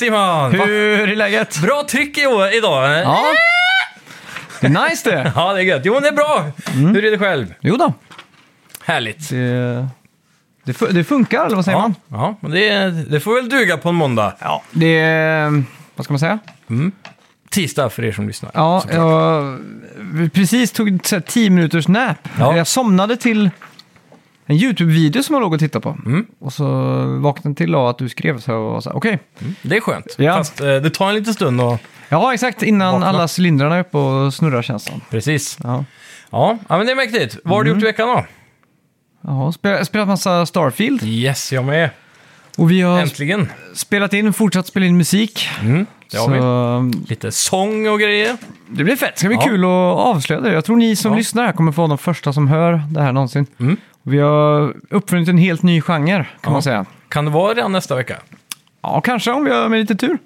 Simon! Hur är läget? Bra tryck i år, idag. Ja. Ja. Det är nice det. ja, det är gött. Jo, det är bra. Mm. Hur är det själv? Jo då. Härligt. Det, det, fu- det funkar, eller vad säger Ja, man? ja men det, det får väl duga på en måndag. Ja. Det är, vad ska man säga? Tisdag för er som lyssnar. Ja, såklart. jag precis tog ett så här 10 minuters nap. Ja. Jag somnade till en YouTube-video som jag låg och tittade på. Mm. Och så vaknade jag till av att du skrev så och var så här, okej. Det är skönt. Ja. Fast eh, det tar en liten stund och... Ja, exakt. Innan Vakna. alla cylindrarna är uppe och snurrar känns det som. Precis. Ja. Ja, ja men det är mäktigt. Vad har du Mm. gjort i veckan då? Ja, spelat, spelat massa Starfield. Yes, jag med. Och vi har Äntligen. spelat in, fortsatt spela in musik. Mm, det har så vi. Lite sång och grejer. det blir fett. Det ska bli Ja. kul att avslöja det. Jag tror ni som Ja. lyssnar här kommer få vara de första som hör det här någonsin. Mm. Vi har uppfunnit en helt ny genre, kan Ja. man säga. Kan det vara redan nästa vecka? Ja, kanske om vi har med lite tur.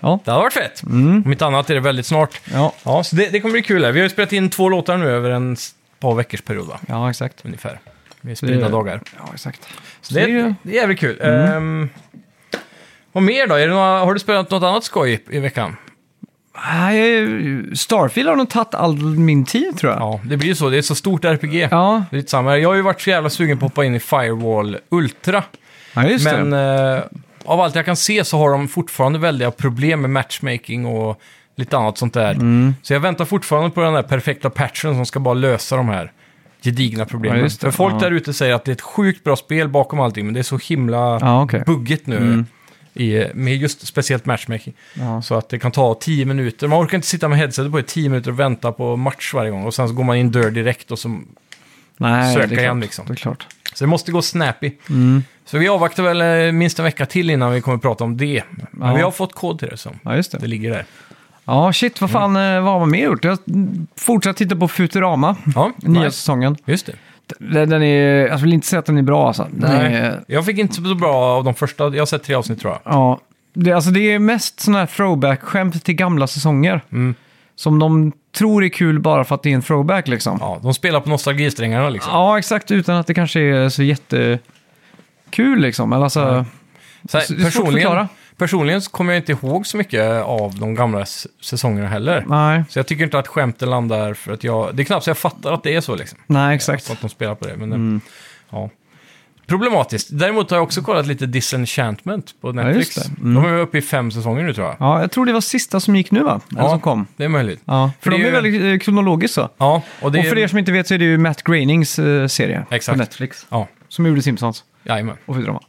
Ja. Det hade varit fett. Mm. Om inte annat är det väldigt snart. Ja, Ja, så det, det kommer bli kul. Här. Vi har ju spelat in två låtar nu över en s- par veckors period, va? ja exakt. ungefär. Med spridda Det- dagar. Ja, exakt. Så det, är ju- det är jävligt kul. Mm. Ehm, vad mer då? Är det några, har du spelat något annat skoj i, i veckan? Nej, Starfield har nog tagit all min tid tror jag. Ja, det blir ju så. Det är så stort RPG. Ja, Det är lite samma. Jag har ju varit så jävla sugen på att hoppa in i Firewall Ultra. ja just Men eh, av allt jag kan se så har de fortfarande väldiga problem med matchmaking och lite annat sånt där. Mm. Så jag väntar fortfarande på den där perfekta patchen som ska bara lösa de här gedigna problemen. Ja. För folk Ja. där ute säger att det är ett sjukt bra spel bakom allting, men det är så himla Ja, okej. buggigt nu. Mm. I, med just speciellt matchmaking. Ja. Så att det kan ta 10 minuter. Man orkar inte sitta med headsetet på i 10 minuter och vänta på match varje gång. Och sen så går man in dörr direkt och så... Nej, söka det är igen, klart. liksom. Det är klart. Så det måste gå snappy. Mm. Så vi avvaktar väl eh, minst en vecka till innan vi kommer att prata om det. Men Ja. vi har fått kod till det, så Ja, just det. det ligger där. Ja, shit, vad fan Mm. vad har man mer gjort? Jag har fortsatt titta på Futurama, Ja, nya nice. säsongen. Just det. Den, är, jag vill inte säga att den är bra alltså. Den Nej. Är, Jag fick inte så bra av de första. Jag har sett tre avsnitt tror jag. ja, det, alltså det är mest sådana här throwback-skämt till gamla säsonger. Mm. Som de tror är kul bara för att det är en throwback liksom. Ja, Ja, de spelar på nostalgisträngarna liksom. exakt, utan att det kanske är så jättekul liksom. Eller alltså. Så här, det är svårt att personligen, förklara. Personligen så kommer jag inte ihåg så mycket av de gamla s- säsongerna heller. nej, Så jag tycker inte att skämten landar för att jag... Det är knappt så jag fattar att det är så liksom. nej exakt. Så att de spelar på det. Men, Mm. ja. Problematiskt. Däremot har jag också kollat lite Disenchantment på Netflix. just det. Mm. De är uppe i fem säsonger nu tror jag. Ja, jag tror det var sista som gick nu va? Eller Ja. som kom. Det är möjligt. Ja, för För de det är är ju- väldigt eh, kronologiskt så. Ja, och det Och för er som inte vet så är det ju Matt Groenings eh, serie Exakt. på Netflix. Ja, Som gjorde Simpsons jajamän. och Futurama.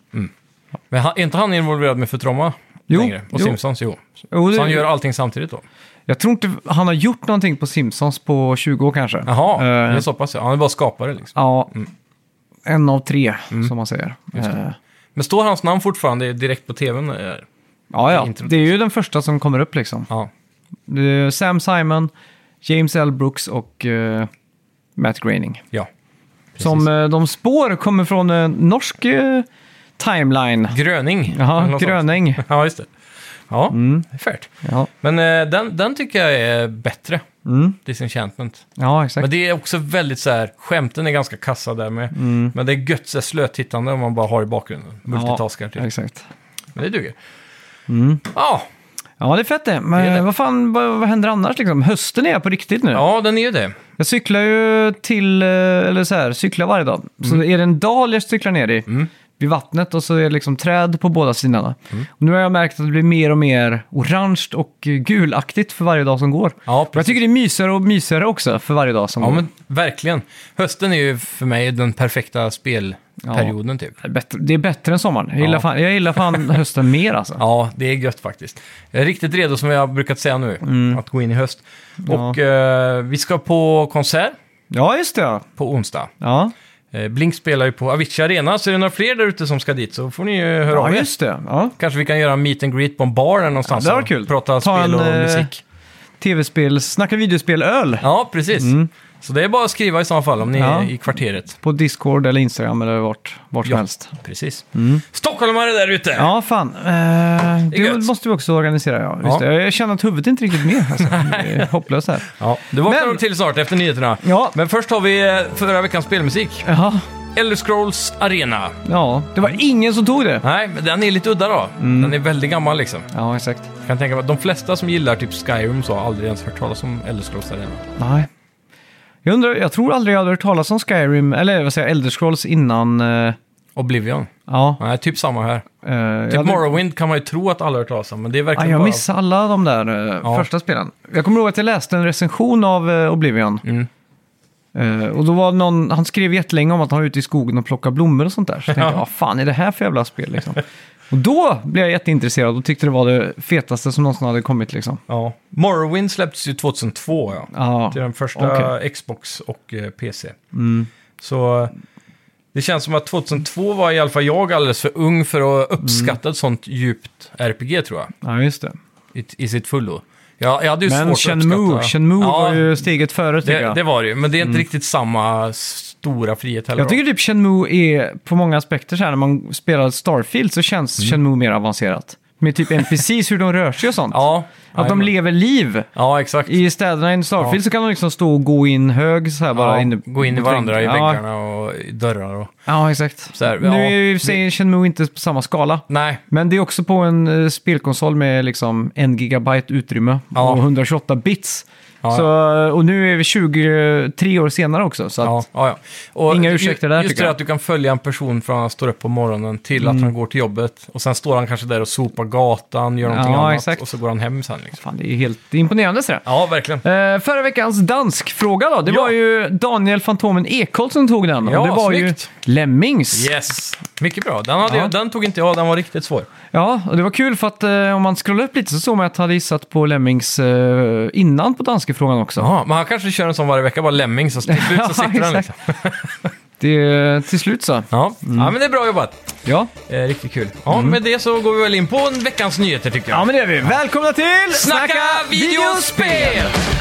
Men han- är inte han involverad med Futurama Jo, längre? Och jo. Simpsons, jo. Jo, det, Så han gör allting samtidigt då? Jag tror inte han har gjort någonting på Simpsons på 20 år kanske. Jaha, Eh, det är så pass. ja. Han är bara skapare liksom. Ja, Mm. en av tre som man säger. Eh, Men står hans namn fortfarande direkt på tvn? eh? ja, ja. Introt. Det är ju den första som kommer upp liksom. Ja, Det är Sam Simon, James L. Brooks och eh, Matt Groening. ja. Som eh, de spår kommer från eh, norsk eh, timeline. Gröning. eller Jaha, något sånt. Gröning. Ja, just det. Ja, Mm. det är färt. Ja, Men eh, den, den tycker jag är bättre, mm. Disenchantment. ja exakt. Men det är också väldigt så här, skämten är ganska kassa där med. Mm. Men det är gött så här slötittande om man bara har i bakgrunden. Multitaskar typ. exakt. Men det duger. Mm. Ja, Ja, det är fett det. Men Det är det. vad fan, vad, vad händer annars liksom? Hösten är jag på riktigt nu. ja, den är ju det. Jag cyklar ju till, eh, eller så här, cyklar varje dag. Så är det en dal jag cyklar ner i, Mm. Vid vattnet och så är det liksom träd på båda sidorna. Mm. Och nu har jag märkt att det blir mer och mer orange och gulaktigt för varje dag som går. Ja, jag tycker det är mysigare och mysigare också för varje dag som Ja, går. men verkligen. Hösten är ju för mig den perfekta spelperioden typ. Det är bättre, än sommaren. Jag gillar, Ja. fan, jag gillar fan hösten mer alltså. Ja, det är gött faktiskt. Jag är riktigt redo som jag brukat säga nu, att gå in i höst. Mm. Ja. Och eh, vi ska på konsert Ja, just det. Ja. på onsdag. Ja, Blink spelar ju på Avicii Arena, så är det några fler där ute som ska dit så får ni ju höra ja av er. just det. Ja. Kanske vi kan göra en meet and greet på en bar eller någonstans. Ja, det var och kul. Prata Ta spel en, och eh, musik. Tv-spel, snacka videospel, öl. Ja, precis. Så det är bara att skriva i så fall om ni Mm. Ja. är i kvarteret. På Discord eller Instagram eller vart, vart som Ja. helst. Precis. Stockholmare där ute! Mm. Ja, fan. Eh, det gött. måste vi också organisera, ja. Just Ja. Det. Jag känner att huvudet inte riktigt med. Alltså. Det är hopplöst här. Ja, du vaknar Men- upp till snart efter nyheterna. Ja. Men först har vi eh, förra veckans spelmusik. Jaha, Elder Scrolls Arena. Ja, det var ingen som tog det. Nej, men den är lite udda då. Mm. Den är väldigt gammal liksom. Ja, exakt. Jag kan tänka mig att de flesta som gillar typ Skyrim så har aldrig ens hört talas om Elder Scrolls Arena. Nej. Jag undrar, jag tror aldrig jag hade hört talas om Skyrim, eller vad säger jag, Elder Scrolls innan... eh, Oblivion. ja. Nej, typ samma här. eh, jag Typ hade- Morrowind kan man ju tro att alla har hört talas om, men det är Ja, verkligen jag bara... missade alla de där eh, Ja. första spelen. Jag kommer ihåg att jag läste en recension av eh, Oblivion. Mm. Eh, och då var någon, han skrev jättelänge om att han var ute i skogen och plockade blommor och sånt där. Så jag tänkte, vad fan är det här för jävla spel liksom? Och då blev jag jätteintresserad och tyckte det var det fetaste som någonsin hade kommit liksom. Ja. Morrowind släpptes ju 2002, ja. Ja, Till den första okej. Xbox och eh, PC. mm. Så eh, det känns som att 2002 var i alla fall jag alldeles för ung för att uppskatta ett sånt djupt RPG, tror jag. ja just det. I, i sitt fullo. Jag, jag hade ju Men svårt att Shenmue, uppskatta... Shenmue Ja, var ju steget före tycker det, jag. det var det ju, men det är inte riktigt samma stora frihet heller. Jag tycker typ Shenmue är på många aspekter så här när man spelar Starfield så känns Mm. Shenmue mer avancerat. Med typ NPCs, hur de rör sig och sånt. Ja, Att de lever liv. Ja, exakt. I städerna i Starfield Ja. så kan de liksom stå och gå in hög så här bara. ja, inne gå in i varandra i väggen. ja, väggarna och i dörrar och... Ja, exakt. Här, nu är ju sig Shenmue inte på samma skala. Nej, Men det är också på en eh, spelkonsol med liksom en gigabyte utrymme och 128 bits. Ja, Så, och nu är vi 23 år senare också. Så att, Ja, ja, Inga ursäkter där, Just det jag. att du kan följa en person från att han står upp på morgonen till att han går till jobbet. Och sen står han kanske där och sopar gatan, gör någonting annat. exakt. Och så går han hem sen liksom. fan, det är helt imponerande. Så Ja, verkligen. Eh, förra veckans danskfråga då, det var ju Daniel Fantomen Ekholt som tog den. Ja, och det var snyggt. ju Lemmings. Yes, mycket bra. Den, hade jag, den tog inte jag, den var riktigt svår. Ja, och det var kul för att eh, om man scrollar upp lite så såg man att han hade gissat på Lemmings eh, innan på danska frågan också. Jaha, men han kanske kör en sån varje vecka, bara lemming, så till slut så Ja, sitter exakt. liksom. Det, till slut så. Ja. ja, men det är bra jobbat. Ja. Eh, riktigt kul. Ja, med det så går vi väl in på veckans nyheter tycker jag. ja, men det är vi. Välkomna till Snacka videospel! Vi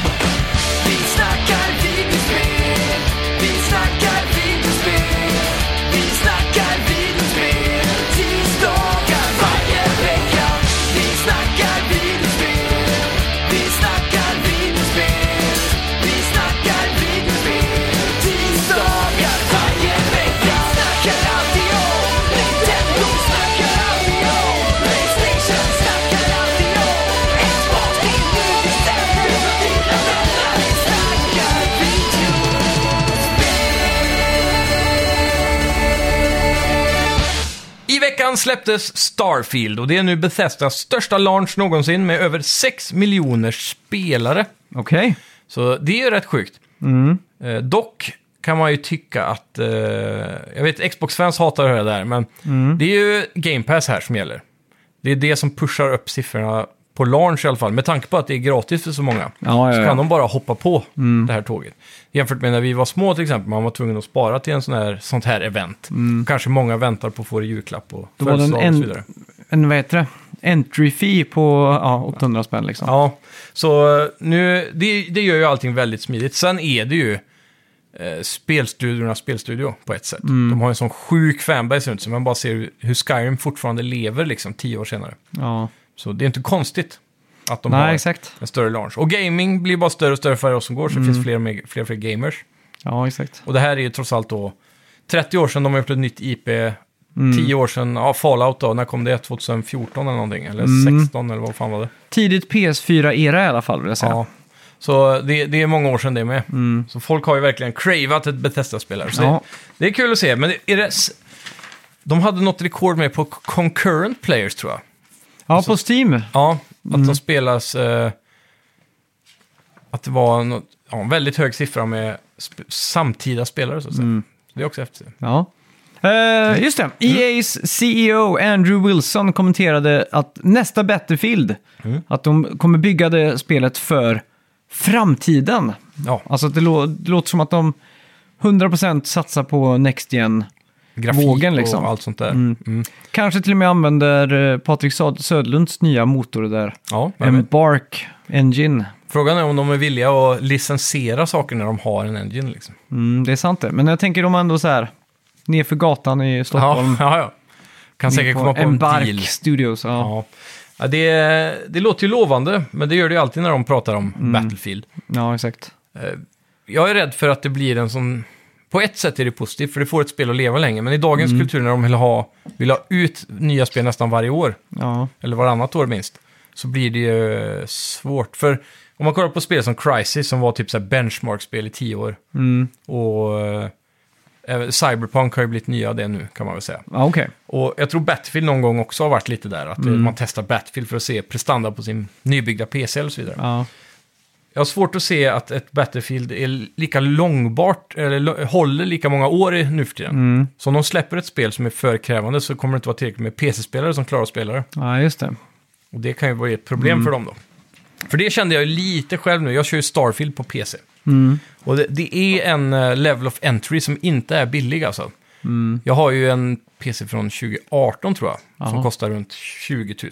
släpptes Starfield och det är nu Bethesdas största launch någonsin med över 6 miljoner spelare. Okej. Så det är ju rätt sjukt. Mm. Eh, dock kan man ju tycka att, eh, jag vet Xbox-fans hatar det där, men Mm. det är ju Game Pass här som gäller. Det är det som pushar upp siffrorna på launch i alla fall, med tanke på att det är gratis för så många. Ja, Så kan de bara hoppa på det här tåget. Jämfört med när vi var små till exempel, man var tvungen att spara till en sån här, sånt här event. Kanske många väntar på att få det i julklapp och Mm. Då var det en, och så vidare. en, vad heter det? Entry fee på ja, 800 spänn liksom. Ja, så eh, nu, det, det gör ju allting väldigt smidigt. Sen är det ju eh, spelstudiornas spelstudio på ett sätt. Mm. De har en sån sjuk fanbase runt sig, man bara ser hur Skyrim fortfarande lever liksom tio år senare. Ja. Så det är inte konstigt att de Nej, har exakt. en större launch. Och gaming blir bara större och större för varje år som går, så Mm. det finns fler och mer- fler, och fler gamers. Ja, exakt. Och det här är ju trots allt då 30 år sedan de har gjort ett nytt IP, Mm. 10 år sedan, ja, Fallout då, när kom det? 2014 eller någonting? Eller Mm. 16 eller vad fan var det? Tidigt PS4-era i alla fall vill jag säga. Ja. Så det, det är många år sedan det med. Mm. Så folk har ju verkligen cravat ett Bethesda-spelare. Så Ja. det, det är kul att se. Men är det, s- de hade något rekord med på concurrent players tror jag. Ja, på Steam. Ja, att Mm. de spelas... Eh, att det var något, ja, en väldigt hög siffra med sp- samtida spelare så att säga. Mm. Det är också häftigt. Ja. Eh, just det. EA's CEO Andrew Wilson kommenterade att nästa Battlefield, Mm. att de kommer bygga det spelet för framtiden. Ja, Alltså att det, lå- det låter som att de 100% satsar på Next Gen. grafik Vågen, liksom. och allt sånt där. Mm. Mm. Kanske till och med använder eh, Patrik Söd- Södlunds nya motor där. Ja, vem vet. Engine. Frågan är om de är villiga att licensiera saker när de har en engine. Liksom. Mm, det är sant det. Men jag tänker de ändå så här, nerför gatan i Stockholm. Ja, ja, ja. Kan säkert komma på en Embark deal. Studios. Ja. Ja. Ja, det, det låter ju lovande, men det gör det ju alltid när de pratar om Mm. Battlefield. ja, exakt. Eh, Jag är rädd för att det blir en sån på ett sätt är det positivt, för det får ett spel att leva länge. Men i dagens Mm. kultur när de vill ha, vill ha ut nya spel nästan varje år, Ja. eller varannat år minst, så blir det ju svårt. För om man kollar på spel som Crisis, som var typ så här benchmark-spel i tio år, Mm. och eh, Cyberpunk har ju blivit nya det nu, kan man väl säga. Ja, okej. Och jag tror Battlefield någon gång också har varit lite där, att eh, Mm. man testar Battlefield för att se prestanda på sin nybyggda PC och så vidare. Ja. Jag har svårt att se att ett Battlefield är lika långbart, eller håller lika många år i nu för tiden. Mm. Så om de släpper ett spel som är för krävande så kommer det inte vara tillräckligt med PC-spelare som klarar att spela det. ja, just det. Och det kan ju vara ett problem Mm. för dem då. För det kände jag lite själv nu. Jag kör ju Starfield på PC. Mm. Och det, det är en eh, level of entry som inte är billig alltså. Mm. Jag har ju en PC från 2018 tror jag, som Jaha. kostar runt 20 000.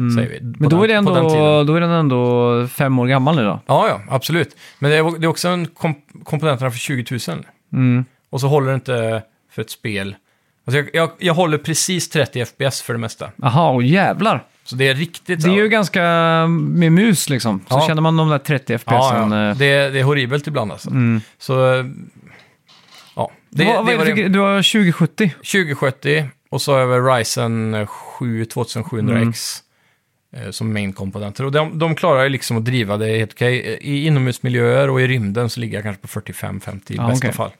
Mm. Säger vi. Men då är, den- på den ändå, då är den ändå fem år gammal nu då? Ja, ja, absolut. Men det är, det är också en komp- komponenterna för 20 000. Mm. Och så håller det inte för ett spel. Alltså jag, jag, jag håller precis 30 FPS för det mesta. Jaha, och jävlar. Så det är riktigt... Det är ju ganska med mus liksom. Så Ja. känner man de där 30 ja, FPSen. ja. eh. Det, är- det är horribelt ibland alltså. Mm. Så, ja. Det, vad, vad det är var det, du har 2070? 2070 och så har jag väl Ryzen 7 2700X Mm. Eh, som main-komponenter. Och de, de klarar ju liksom att driva det helt okej. I inomhusmiljöer och i rymden så ligger jag kanske på 45-50 i bästa okej. fall.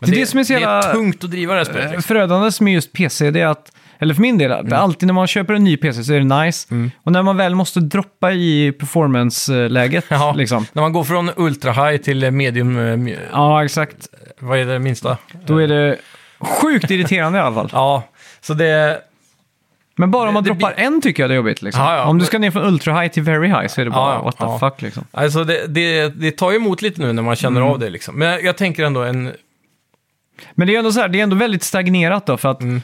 Det är det som är så det jävla- är tungt att driva det här spelet. Eh, Liksom. Förödande med just PC, det är att, eller för min del, att alltid när man köper en ny PC så är det nice. Mm. Och när man väl måste droppa i performance-läget, Ja. liksom. När man går från ultra high till medium, eh, Ja, exakt. vad är det minsta? Då är det sjukt irriterande i alla fall. Ja, så det... Men bara om man Det- droppar en tycker jag det är jobbigt. Liksom. Ja, ja. Om du ska ner från ultra high till very high så är det bara Ja, ja, what the ja. fuck liksom. Alltså det, det, det tar ju emot lite nu när man känner Mm. av det liksom. Men jag, jag tänker ändå en... Men det är ändå så här, det är ändå väldigt stagnerat då för att Mm.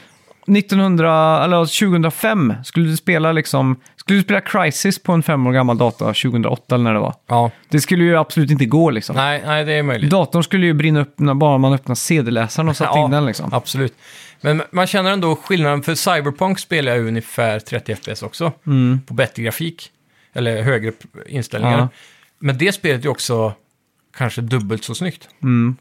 1900, eller 2005 skulle du spela liksom, skulle du spela Crisis på en fem år gammal data 2008 eller när det var. Ja, Det skulle ju absolut inte gå liksom. nej, nej det är möjligt. Datorn skulle ju brinna upp när bara man öppnar CD-läsaren och satte in den liksom. Absolut. Men man känner ändå skillnaden, för Cyberpunk spelar jag ungefär 30 FPS också. Mm. På bättre grafik, eller högre inställningar. Ja. Men det spelet är också kanske dubbelt så snyggt. Mm.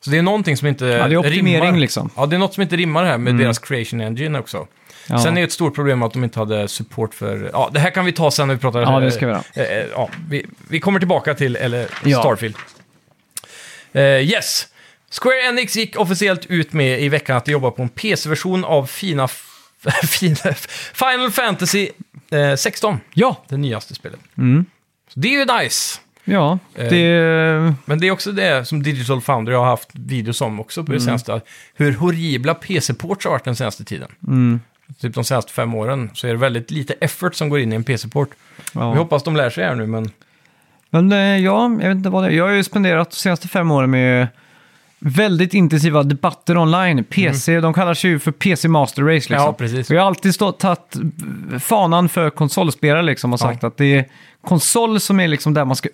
Så det är någonting som inte Ja, det är optimering rimmar. liksom. Ja, det är något som inte rimmar här med deras creation engine också. Ja. Sen är det ett stort problem att de inte hade support för... Ja, det här kan vi ta sen när vi pratar... Ja, det ska vi göra. Eh, eh, ja, vi, vi kommer tillbaka till eller. Starfield. Eh, yes. Square Enix gick officiellt ut med i veckan att de jobbar på en PC-version av fina, fina Final Fantasy eh, 16, Ja, det nyaste spelet. Mm. Så det är ju nice. ja. Eh. Det... Men det är också det som Digital Foundry har haft videos om också på det senaste. Hur horribla PC-ports har varit den senaste tiden. Mm. Typ de senaste fem åren så är det väldigt lite effort som går in i en PC-port. Ja. Vi hoppas de lär sig här nu, men Men eh, ja, jag vet inte vad det är. Jag har ju spenderat de senaste fem åren med väldigt intensiva debatter online. PC, de kallar sig ju för PC Master Race liksom. Mm. Ja, precis. Och jag har alltid stått, tagit fanan för konsolspelare liksom och sagt att det är konsol som är liksom där man ska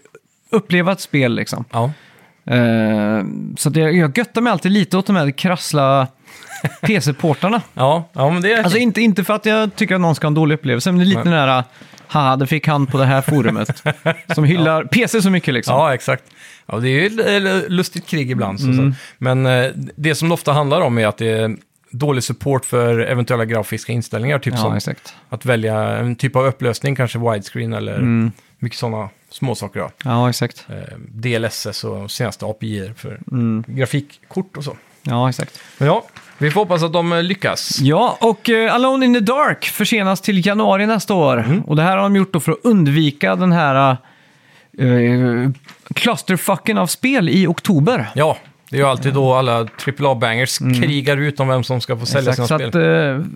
uppleva ett spel liksom. ja. Eh, så det, jag göttar mig alltid lite åt de här krassla PC-portarna. Ja, ja men det är... Alltså inte, inte för att jag tycker att någon ska ha en dålig upplevelse, men det är lite Nej. den där, haha, det fick han på det här forumet. som hyllar PC så mycket liksom. Ja, exakt. Ja, det är ju lustigt krig ibland. Så, Mm. så. Men eh, det som det ofta handlar om är att det är dålig support för eventuella grafiska inställningar. Typ Ja, som exakt. att välja en typ av upplösning, kanske widescreen eller Mm. mycket sådana småsaker. Ja. Ja, exakt. Eh, DLSS och senaste API för Mm. grafikkort och så. Ja, exakt. Men ja, vi får hoppas att de eh, lyckas. Ja, och eh, Alone in the Dark försenas till januari nästa år. Mm. Och det här har de gjort då för att undvika den här uh, clusterfucken av spel i oktober. Ja, det är ju alltid då alla AAA-bangers krigar ut om vem som ska få sälja Mm. Sina så spel. att, eh,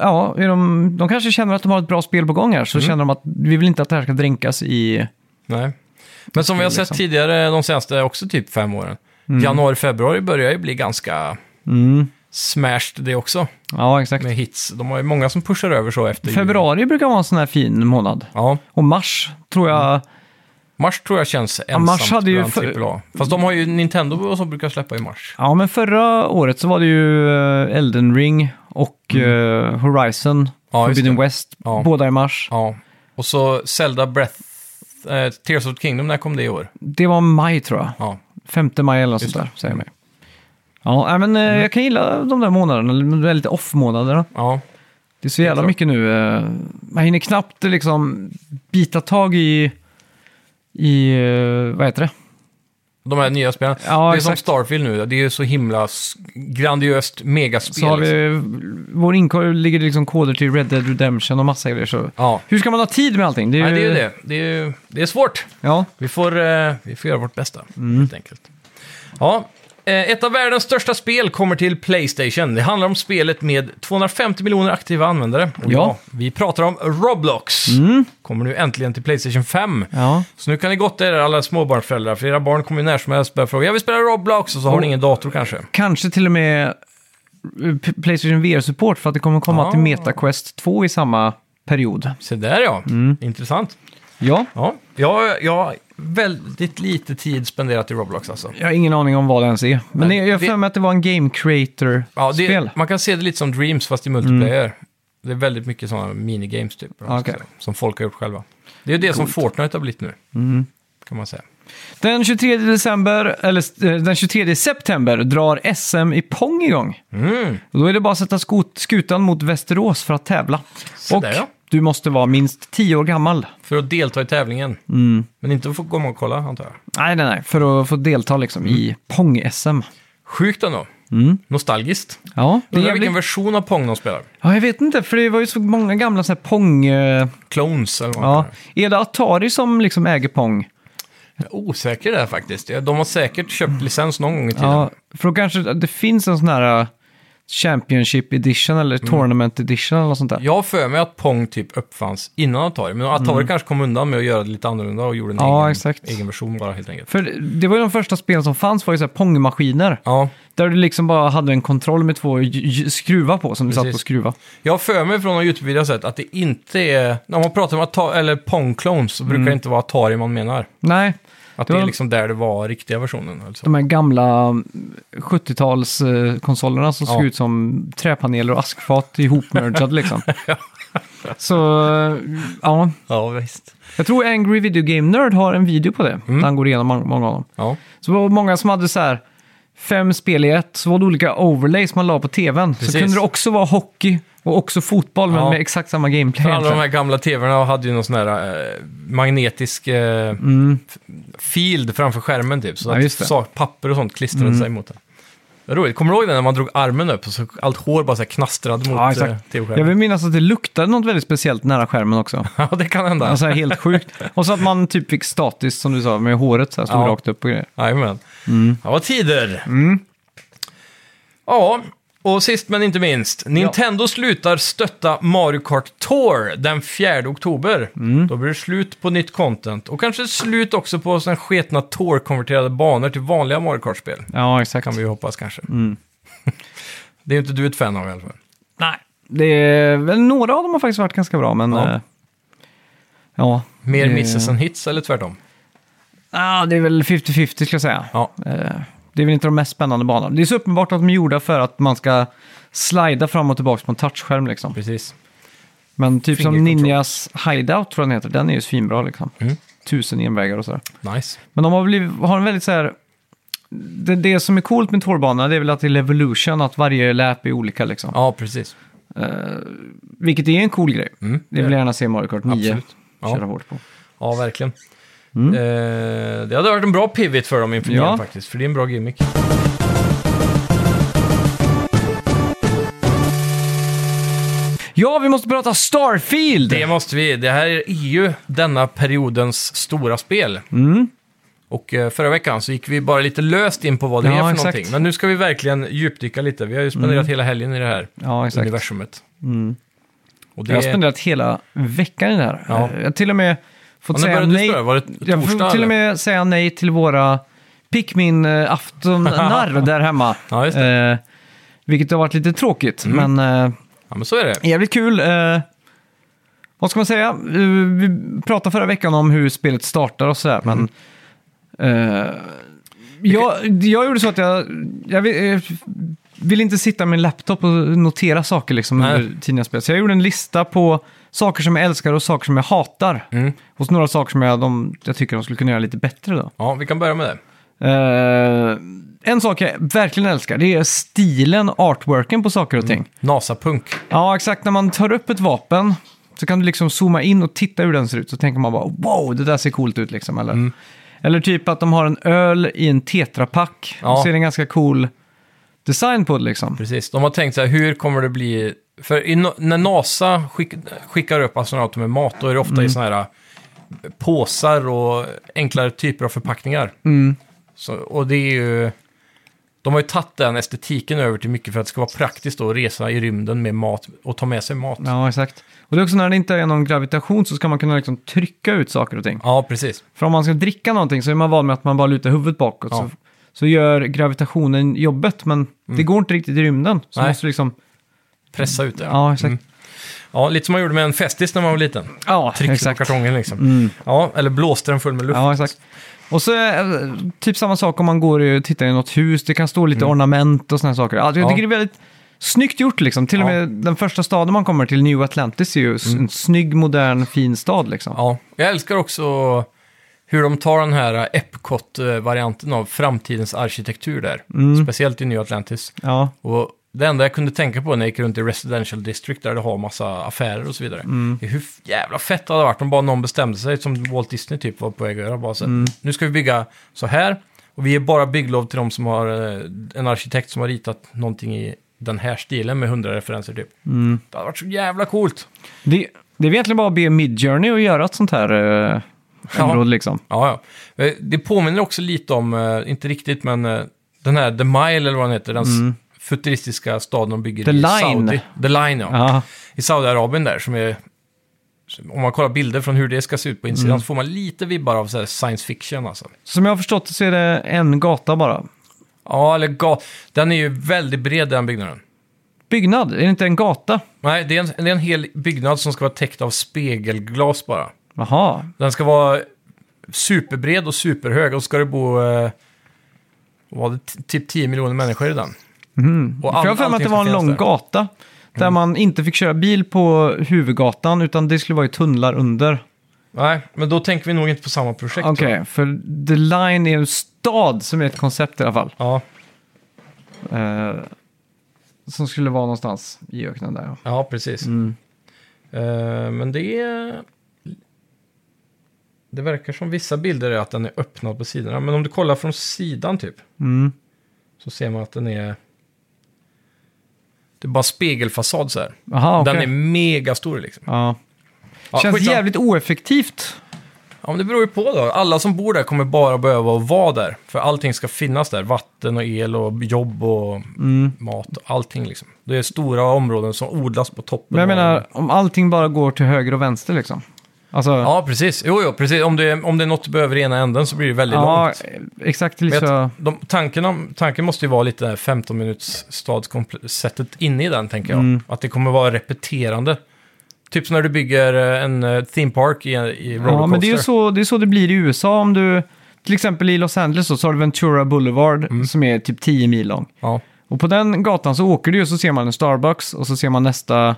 ja, är de, de kanske känner att de har ett bra spel på gång här, så Mm. känner de att vi vill inte att det här ska dränkas i... Nej. Men som vi har sett liksom. tidigare de senaste också typ fem åren. Januari, februari börjar ju bli ganska Mm. smashed det också. Ja, exakt. Med hits. De har ju många som pushar över så efter jul. Februari brukar vara en sån här fin månad. Ja, Och mars tror jag... mars tror jag känns ensamt mars hade ju för- AAA. Fast de har ju Nintendo och så brukar släppa i mars. Ja, men förra året så var det ju eh, Elden Ring och eh, Horizon Mm. Ja, Forbidden. West, Ja. båda i mars. Ja. Och så Zelda Breath, eh, Tears of the Kingdom, när kom det i år? Det var maj tror jag. Ja, 5 maj eller något sånt där, säger mig. Ja, men eh, jag kan gilla de där månaderna, de där lite off-månaderna. Ja, Det är så jävla mycket nu. eh, Man hinner knappt liksom bita tag i, i eh, vad heter det? De här nya spelen. Ja, det är som exakt. Starfield nu, det är ju så himla s- grandiöst megaspel. Så har liksom. vi, vår inkorg ligger liksom koder till Red Dead Redemption och massa grejer. Så. Ja, Hur ska man ha tid med allting? Det är, Nej, det är ju det. Det är, ju- det är svårt. Ja, Vi får, eh, vi får göra vårt bästa, Mm. helt enkelt. Ja, ett av världens största spel kommer till Playstation. Det handlar om spelet med 250 miljoner aktiva användare. Och Ja. vi pratar om Roblox. Kommer nu äntligen till Playstation 5. ja. Så nu kan ni gotta er alla småbarnsföräldrar, för era barn kommer ju när som helst börja fråga jag vill spela Roblox och så har ni ingen dator kanske. kanske till och med eh, Playstation VR-support för att det kommer komma Ah. till MetaQuest 2 i samma period. Se där ja, Mm. intressant. Ja, Ja, jag, jag väldigt lite tid spenderat i Roblox alltså. jag har ingen aning om vad det ens är. Men Nej, jag har för mig att det var en Game Ja, Creator-spel. det, man kan se det lite som Dreams fast i multiplayer. Det är väldigt mycket sådana minigames typ. Okej. säga, Som folk har gjort själva. Det är det som Fortnite har blivit nu. Kan man säga. Den 23 december, eller eh, den 23 september drar SM i Pong igång. Mm. Och då är det bara att sätta skot- skutan mot Västerås för att tävla. Så och där, ja. Du måste vara minst 10 år gammal. För att delta i tävlingen. Men inte att få komma och kolla antar jag. Nej, nej, nej. För att få delta liksom i Pong-SM. Sjukt ändå. Nostalgiskt. Ja, Mm. det är Undrar jävligt... vilken version av Pong de spelar. Ja, jag vet inte, för det var ju så många gamla så här Pong... eh, Clones eller vad Ja. det. Är det Atari som liksom äger Pong? Jag är osäker där faktiskt. De har säkert köpt licens någon gång i tiden. Ja, för då kanske det finns en sån här eh, Championship Edition eller Tournament Edition eller något sånt där. Jag har för mig att Pong typ uppfanns innan Atari. Men Atari kanske kom undan med att göra det lite annorlunda och gjorde en Mm. Ja, egen, exakt. egen version bara helt enkelt. För det var ju de första spelen som fanns var ju så här Pong-maskiner. Ja, Där du liksom bara hade en kontroll med två skruvar på som du satt Precis. och skruva. Jag har för mig från någon YouTube-video sett att det inte är... När man pratar om Atari, eller Pong-clones så brukar det inte vara Atari man menar. Nej, Att Det är liksom där det var riktiga versionen. Alltså. de här gamla 70-talskonsolerna som Ja. såg ut som träpaneler och askfat ihopmergade liksom. Så, eh, ja. Ja, visst. Jag tror Angry Video Game Nerd har en video på det. Mm. Där han går igenom många många av dem. Ja. Så det var många som hade så här fem spel i ett, så var det olika overlays man la på tvn. Precis. Så kunde det också vara hockey och också fotboll, men Ja. med exakt samma gameplay. För alla de egentligen. här gamla tvn hade ju någon sån här eh, magnetisk eh, f- field framför skärmen typ. Så Mm. Ja, just att det. Mm. sa- papper och sånt klistrade sig mot den. Det är roligt. Kommer du ihåg det när man drog armen upp och så allt hår bara så här knastrade mot Ja, eh, exakt. Jag tv-skärmen? vill minnas att det luktade något väldigt speciellt nära skärmen också. Ja, det kan hända. Alltså helt sjukt. Och så att man typ fick statiskt, som du sa, med håret så här, stod Ja. rakt upp och grejer. Jajamän. Ja, vad tider. Mm. Ja, och sist men inte minst. Nintendo slutar stötta Mario Kart Tour den 4 oktober. Mm. Då blir det slut på nytt content. Och kanske slut också på sådana sketna Tour-konverterade banor till vanliga Mario Kart-spel. Ja, exakt. Kan vi ju hoppas kanske. Mm. det är ju inte du ett fan av i alla fall. Nej. Det är, väl, några av dem har faktiskt varit ganska bra, men... Ja. Ja. ja Mer det- misses än hits eller tvärtom? Ja, det är väl 50-50 skulle jag säga. Ja, Eh, Det är väl inte de mest spännande banorna. Det är så uppenbart att de är gjorda för att man ska slida fram och tillbaka på en touchskärm liksom. precis. Men typ som. Ninjas Hideout tror jag den heter, den är ju svinbra liksom. Mm. Tusen envägar och sådär. Nice. Men de har, blivit, har en väldigt så här... Det, det som är coolt med Torbanorna det är väl att det är Evolution, att varje läp är olika liksom. Ja, precis. Vilket är en cool grej. Mm. Det vill jag gärna se Mario Kart 9 Absolut. Ja. köra hårt på. Ja, verkligen. Eh, det hade varit en bra pivot för dem inför Mm. Ja. faktiskt, för det är en bra gimmick. Ja, vi måste prata Starfield! Det måste vi. Det här är ju denna periodens stora spel. Mm. Och eh, förra veckan så gick vi bara lite löst in på vad det Ja, är för exakt. någonting. Men nu ska vi verkligen djupdyka lite. Vi har ju spenderat hela helgen i det här Ja, universumet. Och det Jag har spenderat hela veckan i det här. Ja. Eh, Jag har till och med fått säga nej. spela? Var det Jag torsdag? får till och med säga nej till våra Pikmin-aftonar där hemma. Ja. Mm. Eh, vilket har varit lite tråkigt, men eh, Ja, men så är det. jävligt kul. Eh, vad ska man säga? Eh, vi pratade förra veckan om hur spelet startar och sådär, men Mm. eh, jag, jag gjorde så att jag, jag vill, eh, vill inte sitta med en laptop och notera saker liksom under tiden jag spelar. Så jag gjorde en lista på saker som jag älskar och saker som jag hatar. Mm. Och några saker som jag, de, jag tycker de skulle kunna göra lite bättre då. Ja, vi kan börja med det. Eh, en sak jag verkligen älskar, det är stilen, artworken på saker och ting. NASA-punk. Ja, exakt. När man tar upp ett vapen så kan du liksom zooma in och titta hur den ser ut. Så tänker man bara wow, det där ser coolt ut liksom. Eller, Mm. eller typ att de har en öl i en tetrapack. Ja. Är det en ganska cool design på det liksom. Precis. De har tänkt så här, hur kommer det bli... För i, när NASA skick, skickar upp astronauter med mat, då är det ofta i sådana här äh, påsar och enklare typer av förpackningar. Så, och det är ju... De har ju tagit den estetiken över till mycket för att det ska vara praktiskt då, att resa i rymden med mat och ta med sig mat. Ja, Ja, exakt. Och det är också när det inte är någon gravitation så ska man kunna liksom trycka ut saker och ting. precis. För om man ska dricka någonting så är man van med att man bara lutar huvudet bakåt. Ja. Så, så gör gravitationen jobbet, men det går inte riktigt i rymden. Så Nej. måste du liksom... Pressa ut det. Ja. Exakt. ja, lite som man gjorde med en Festis när man var liten. Ja, Tryckte exakt. på kartongen liksom. Ja, eller blåste den full med luft. Ja, exakt. Och så eh, typ samma sak om man går och tittar i något hus. Det kan stå lite ornament och sådana saker. Alltså, jag Mm. Ja. tycker det är väldigt snyggt gjort liksom. Till och Ja. med den första staden man kommer till, New Atlantis, är ju s- en snygg, modern, fin stad liksom. Ja, jag älskar också hur de tar den här Epcot-varianten av framtidens arkitektur där. Mm. Speciellt i New Atlantis. Ja, Och det enda jag kunde tänka på när jag gick runt i Residential District där det har massa affärer och så vidare. Mm. Hur jävla fett det hade varit om bara någon bestämde sig, som Walt Disney typ var på väg att göra. Bara så, Mm. Nu ska vi bygga så här och vi ger bara bygglov till de som har eh, en arkitekt som har ritat någonting i den här stilen med hundra referenser typ. Mm. Det hade varit så jävla coolt. det, det är egentligen bara att be Midjourney att göra ett sånt här eh, Ja. område liksom. Ja, ja. Eh, Det påminner också lite om, eh, inte riktigt, men den här The Mile eller vad den heter, den s- futuristiska staden de bygger The i Line. Saudi. The Line, ja. Ja, I Saudiarabien där, som är... Om man kollar bilder från hur det ska se ut på insidan Mm. så får man lite vibbar av så science fiction alltså. som jag har förstått så är det en gata bara. Ja, eller ga- Den är ju väldigt bred den byggnaden. Byggnad, är det inte en gata? Nej, det är, en, det är en hel byggnad som ska vara täckt av spegelglas bara. Jaha, Den ska vara superbred och superhög och ska det bo... Eh, var det, typ 10 miljoner människor i den. Mm. Och jag har för mig att det var en lång gata. Där man inte fick köra bil på huvudgatan, utan det skulle vara i tunnlar under. Nej, men då tänker vi nog inte på samma projekt. Okej, då. för The Line är en stad som är ett koncept i alla fall. Ja, Eh, som skulle vara någonstans i öknen där. ja. ja, precis. Mm. Eh, men det är... Det verkar som vissa bilder är att den är öppnad på sidorna. Men om du kollar från sidan typ, Mm. så ser man att den är... Det är bara spegelfasad så här. Jaha, okej. Den är mega stor liksom. Ja. Ja, Känns skitsamma. jävligt oeffektivt. Ja, men det beror ju på då. Alla som bor där kommer bara behöva vara där. För allting ska finnas där. Vatten och el och jobb och Mm. mat och allting liksom. Det är stora områden som odlas på toppen. Men jag menar, om allting bara går till höger och vänster liksom. Alltså, ja, Ja, precis. Jo, jo, precis. Om det, är, om det är något du behöver i ena änden så blir det väldigt långt. exakt. Vet, Liksom, de, tanken, om, tanken måste ju vara lite det här 15 minuts stadskonceptet inne i den, tänker jag. Mm. Att det kommer vara repeterande. Typ som när du bygger eh, en eh, theme park i, i Rollercoaster. ja, men det är ju så det, är så det blir i USA. Om du, till exempel i Los Angeles så, så har du Ventura Boulevard Mm. som är typ 10 mil lång. Ja, Och på den gatan så åker du och så ser man en Starbucks och så ser man nästa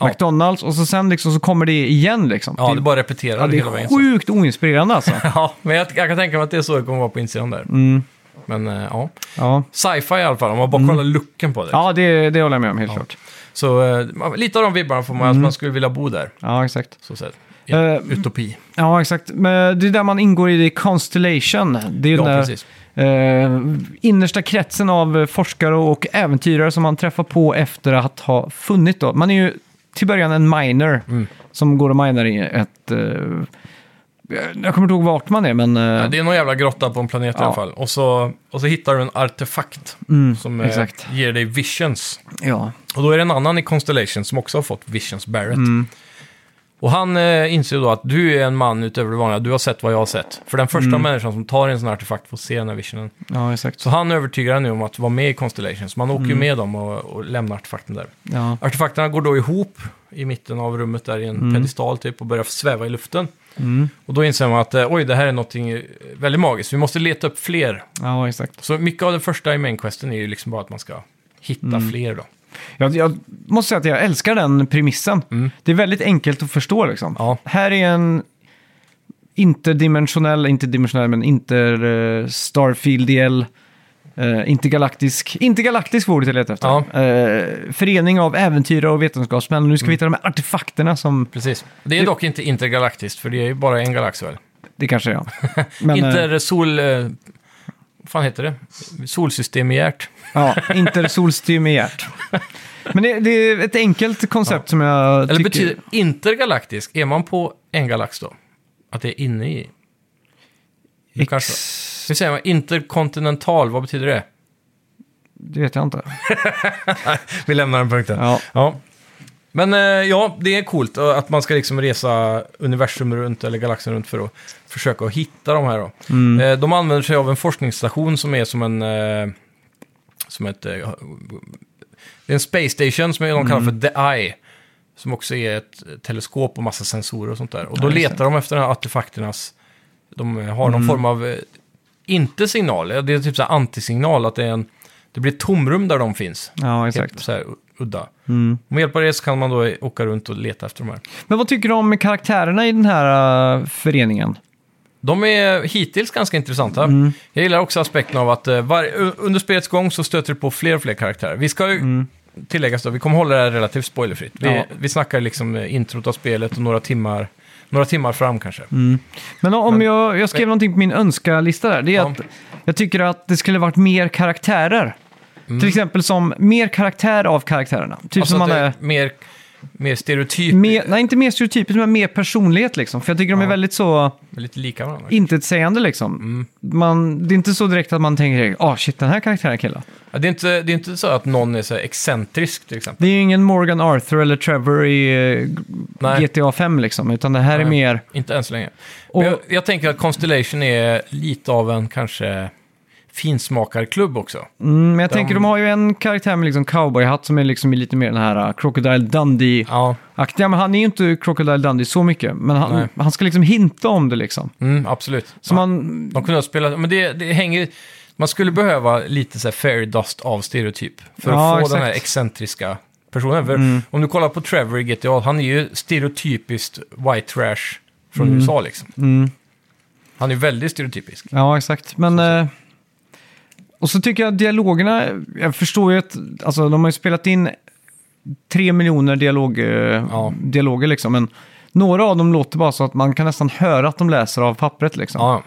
Ja. McDonalds och så sen liksom så kommer det igen liksom. ja det bara repeterar ja, det hela är vägen. så. sjukt oinspirerande alltså. Ja, men jag, jag kan tänka mig att det är så det kommer vara på insidan där. Mm, Men eh, ja, ja. sci-fi i alla fall, om man bara kollar looken på det. ja, det, det håller jag med om helt klart. Så eh, lite av de vibbarna får man, att man skulle vilja bo där. Ja, exakt. Så sett. Eh, Utopi. Ja, exakt. Men det är där man ingår i det Constellation. Det är Ja, där precis. eh, innersta kretsen av forskare och äventyrare som man träffar på efter att ha funnit. Då. Man är ju till början en miner Mm. som går och minar i ett... Eh, jag kommer inte ihåg vart man är, men... eh, Ja, det är någon jävla grotta på en planet i Ja. alla fall. Och så, och så hittar du en artefakt mm, som exakt. ger dig visions. Ja. Och då är det en annan i Constellation som också har fått visions, Barrett. Mm. Och han eh, inser då att du är en man utöver det vanliga, du har sett vad jag har sett. För den första Mm. människan som tar en sån här artefakt får se den här visionen. ja, exakt. Så han övertygar henne om att vara med i Constellation, så man åker Mm. ju med dem och, och lämnar artefakten där. Ja. Artefakterna går då ihop i mitten av rummet där i en Mm. pedestal typ och börjar sväva i luften. Mm. Och då inser man att eh, oj, det här är någonting eh, väldigt magiskt. Vi måste leta upp fler. ja, exakt. Så mycket av det första i main-questen är ju liksom bara att man ska hitta Mm. fler då. Jag, jag måste säga att jag älskar den premissen. Mm. Det är väldigt enkelt att förstå liksom. Ja. Här är en interdimensionell, inte dimensionell, men inter uh. Uh, intergalaktisk, intergalaktisk var ordet jag letade efter. Ja. Eh, förening av äventyrare och vetenskapsmän. Nu ska vi hitta de här artefakterna som, Precis. Det är dock inte intergalaktiskt, för det är ju bara en galax väl? det kanske är ja. Men, Intersol... Eh, vad fan heter det? Solsystemiärt. ja, intersolstymiärt. Men det, det är ett enkelt koncept som jag Eller tycker... betyder intergalaktisk, är man på en galax då? Att det är inne i? Det kanske-. Hur säger man? Interkontinental, vad betyder det? Det vet jag inte. Vi lämnar den punkten. Ja. Ja. Men eh, ja, det är coolt och att man ska liksom resa universum runt eller galaxen runt för att försöka att hitta de här. Då. Mm. Eh, de använder sig av en forskningsstation som är som en... Eh, som ett... Eh, det är en space station som de kallar Mm. för The Eye. Som också är ett teleskop och massa sensorer och sånt där. Och då Ja, just letar de efter de här artefakternas... De har någon Mm. form av... Eh, inte signal, det är typ så här antisignal. Att det, är en, det blir ett tomrum där de finns. Ja, Helt exakt. så här udda. Mm. Och med hjälp av det så kan man då åka runt och leta efter de här. Men vad tycker du om karaktärerna i den här uh, föreningen? De är hittills ganska intressanta. Mm. Jag gillar också aspekten av att eh, var, under spelets gång så stöter du på fler och fler karaktärer. Vi ska ju tilläggas då, vi kommer hålla det här relativt spoilerfritt. Vi, Mm. Ja. vi snackar liksom eh, introt av spelet och några timmar, några timmar fram kanske. Mm. Men om Men- jag, jag skrev någonting på min önskalista där, det är Ja. att jag tycker att det skulle varit mer karaktärer. Mm. Till exempel som mer karaktär av karaktärerna. Typ Alltså som man är mer, mer stereotyp, Mer, nej, inte mer stereotypiskt, men mer personlighet liksom. För jag tycker de är Ja. väldigt så lite lika varandra. intetsägande liksom. Mm. Man, det är inte så direkt att man tänker, ah shit, den här karaktären killar. Ja, det, är inte, det är inte så att någon är så här excentrisk till exempel. Det är ju ingen Morgan Arthur eller Trevor i eh, Nej. GTA 5 liksom, utan det här är Nej. mer... Inte än så länge. Och- jag, jag tänker att Constellation är lite av en kanske finsmakarklubb också. Mm, men jag De- tänker, de har ju en karaktär med liksom cowboyhatt som är liksom lite mer den här uh, Crocodile Dundee-aktiga. Ja, Men han är ju inte Crocodile Dundee så mycket. Men han, han ska liksom hinta om det liksom. mm, absolut. Så ja. man... De kunde ha spelat, men det, det hänger... Man skulle behöva lite så här fairy dust av stereotyp för Ja, att få exakt. den här excentriska personen. För Mm. om du kollar på Trevor i GTA, han är ju stereotypiskt white trash från USA liksom. Mm, Han är väldigt stereotypisk. ja, exakt. Men... eh, och så tycker jag dialogerna, jag förstår ju att, alltså de har ju spelat in tre miljoner dialog, eh, Ja. dialoger liksom. Men några av dem låter bara så att man kan nästan höra att de läser av pappret liksom. Ja.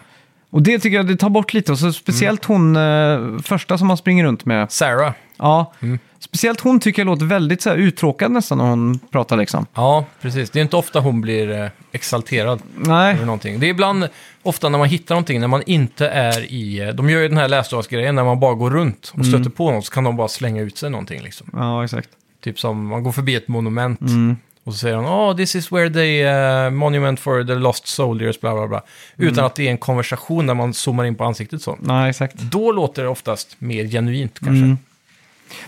Och det tycker jag det tar bort lite. Och så speciellt hon, eh, första som man springer runt med. Sarah. Ja, Mm. Speciellt hon tycker jag låter väldigt så här, uttråkad nästan när hon pratar liksom. Ja, precis. Det är inte ofta hon blir eh, exalterad Nej, över någonting. Det är ibland, ofta när man hittar någonting, när man inte är i... eh, De gör ju den här läsdagsgrejen när man bara går runt och stöter på något så kan de bara slänga ut sig någonting liksom. ja exakt. Typ som man går förbi ett monument Mm. och så säger han oh this is where the uh, monument for the lost soldiers, bla bla bla. Mm. Utan att det är en konversation där man zoomar in på ansiktet så. Nej, exakt. Då låter det oftast mer genuint kanske. Mm.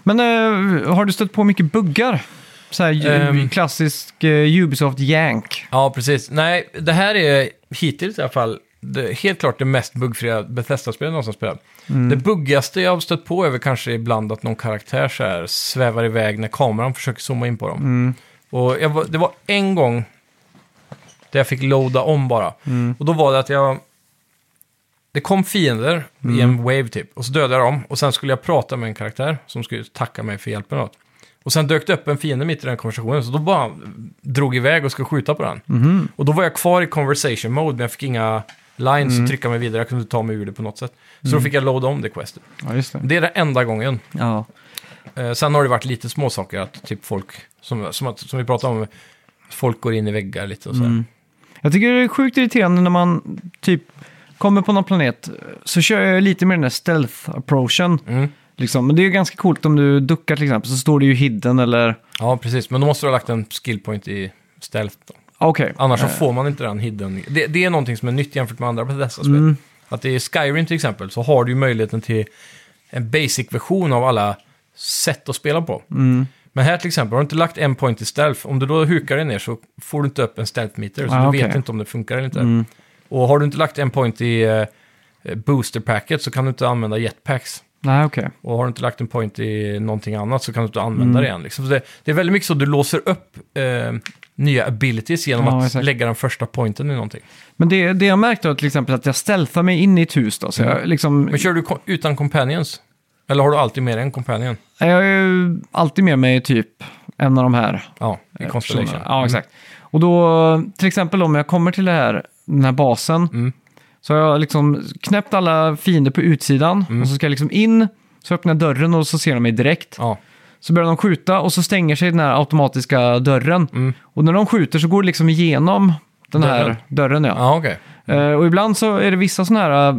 Men eh, har du stött på mycket buggar? Så här Ehm. klassisk eh, Ubisoft Yank. Ja, precis. Nej, det här är hittills i alla fall det, helt klart det mest buggfria Bethesda-spelet jag någonsin spelat. Mm. Det buggigaste jag har stött på är väl kanske ibland att någon karaktär så här svävar iväg när kameran försöker zooma in på dem. Mm. Och jag var, det var en gång där jag fick loada om bara. Mm. Och då var det att jag... Det kom fiender i Mm. en wave typ. Och så dödade jag dem. Och sen skulle jag prata med en karaktär som skulle tacka mig för hjälpen. Något. Och sen dök det upp en fiende mitt i den konversationen. Så då bara drog iväg och skulle skjuta på den. Mhm. Och då var jag kvar i conversation mode. Men jag fick inga lines Mm. att trycka mig vidare. Jag kunde inte ta mig ur det på något sätt. Så då fick jag loada om det questet. Ja, just det. Det är den enda gången. Ja. Eh, sen har det varit lite småsaker. Att typ folk, som, som, att, som vi pratade om, folk går in i väggar lite och så. här. Mm. Jag tycker det är sjukt irriterande när man typ kommer på någon planet så kör jag lite med den där stealth-approachen. Mm. Liksom. Men det är ju ganska coolt om du duckar till exempel så står det ju hidden eller... Ja, precis. Men då måste du ha lagt en skill point i stealth. Då. Okej. Annars så Eh, får man inte den hidden. Det, det är någonting som är nytt jämfört med andra Bethesda-spel. Mm. Att i Skyrim till exempel så har du ju möjligheten till en basic-version av alla sätt att spela på. Mm. Men här till exempel, har du inte lagt en point i stealth, om du då hukar dig ner så får du inte upp en stealth-meter. Så Ah, du okej. vet inte om det funkar eller inte. Mm. Och har du inte lagt en point i uh, booster-packet så kan du inte använda jetpacks. Nej, okej. Och har du inte lagt en point i någonting annat så kan du inte använda Mm. det igen. Liksom. Så det, det är väldigt mycket så du låser upp eh, nya abilities genom Ja, att exakt. lägga den första pointen i någonting. Men det, det jag märkte var till exempel att jag stealthar mig in i ett hus då. Så jag liksom... Men kör du ko- utan companions? Eller har du alltid med dig en companion? Jag är ju alltid med mig typ en av de här Ja, i Constellation. personerna. Ja, exakt. Och då, till exempel om jag kommer till det här, den här basen, Mm. så har jag liksom knäppt alla fiender på utsidan Mm. och så ska jag liksom in, så öppnar jag dörren och så ser de mig direkt. Ja, Så börjar de skjuta och så stänger sig den här automatiska dörren. Mm. Och när de skjuter så går det liksom igenom den här Dörren. dörren. Ja. ja okej. Eh, och ibland så är det vissa sådana här eh,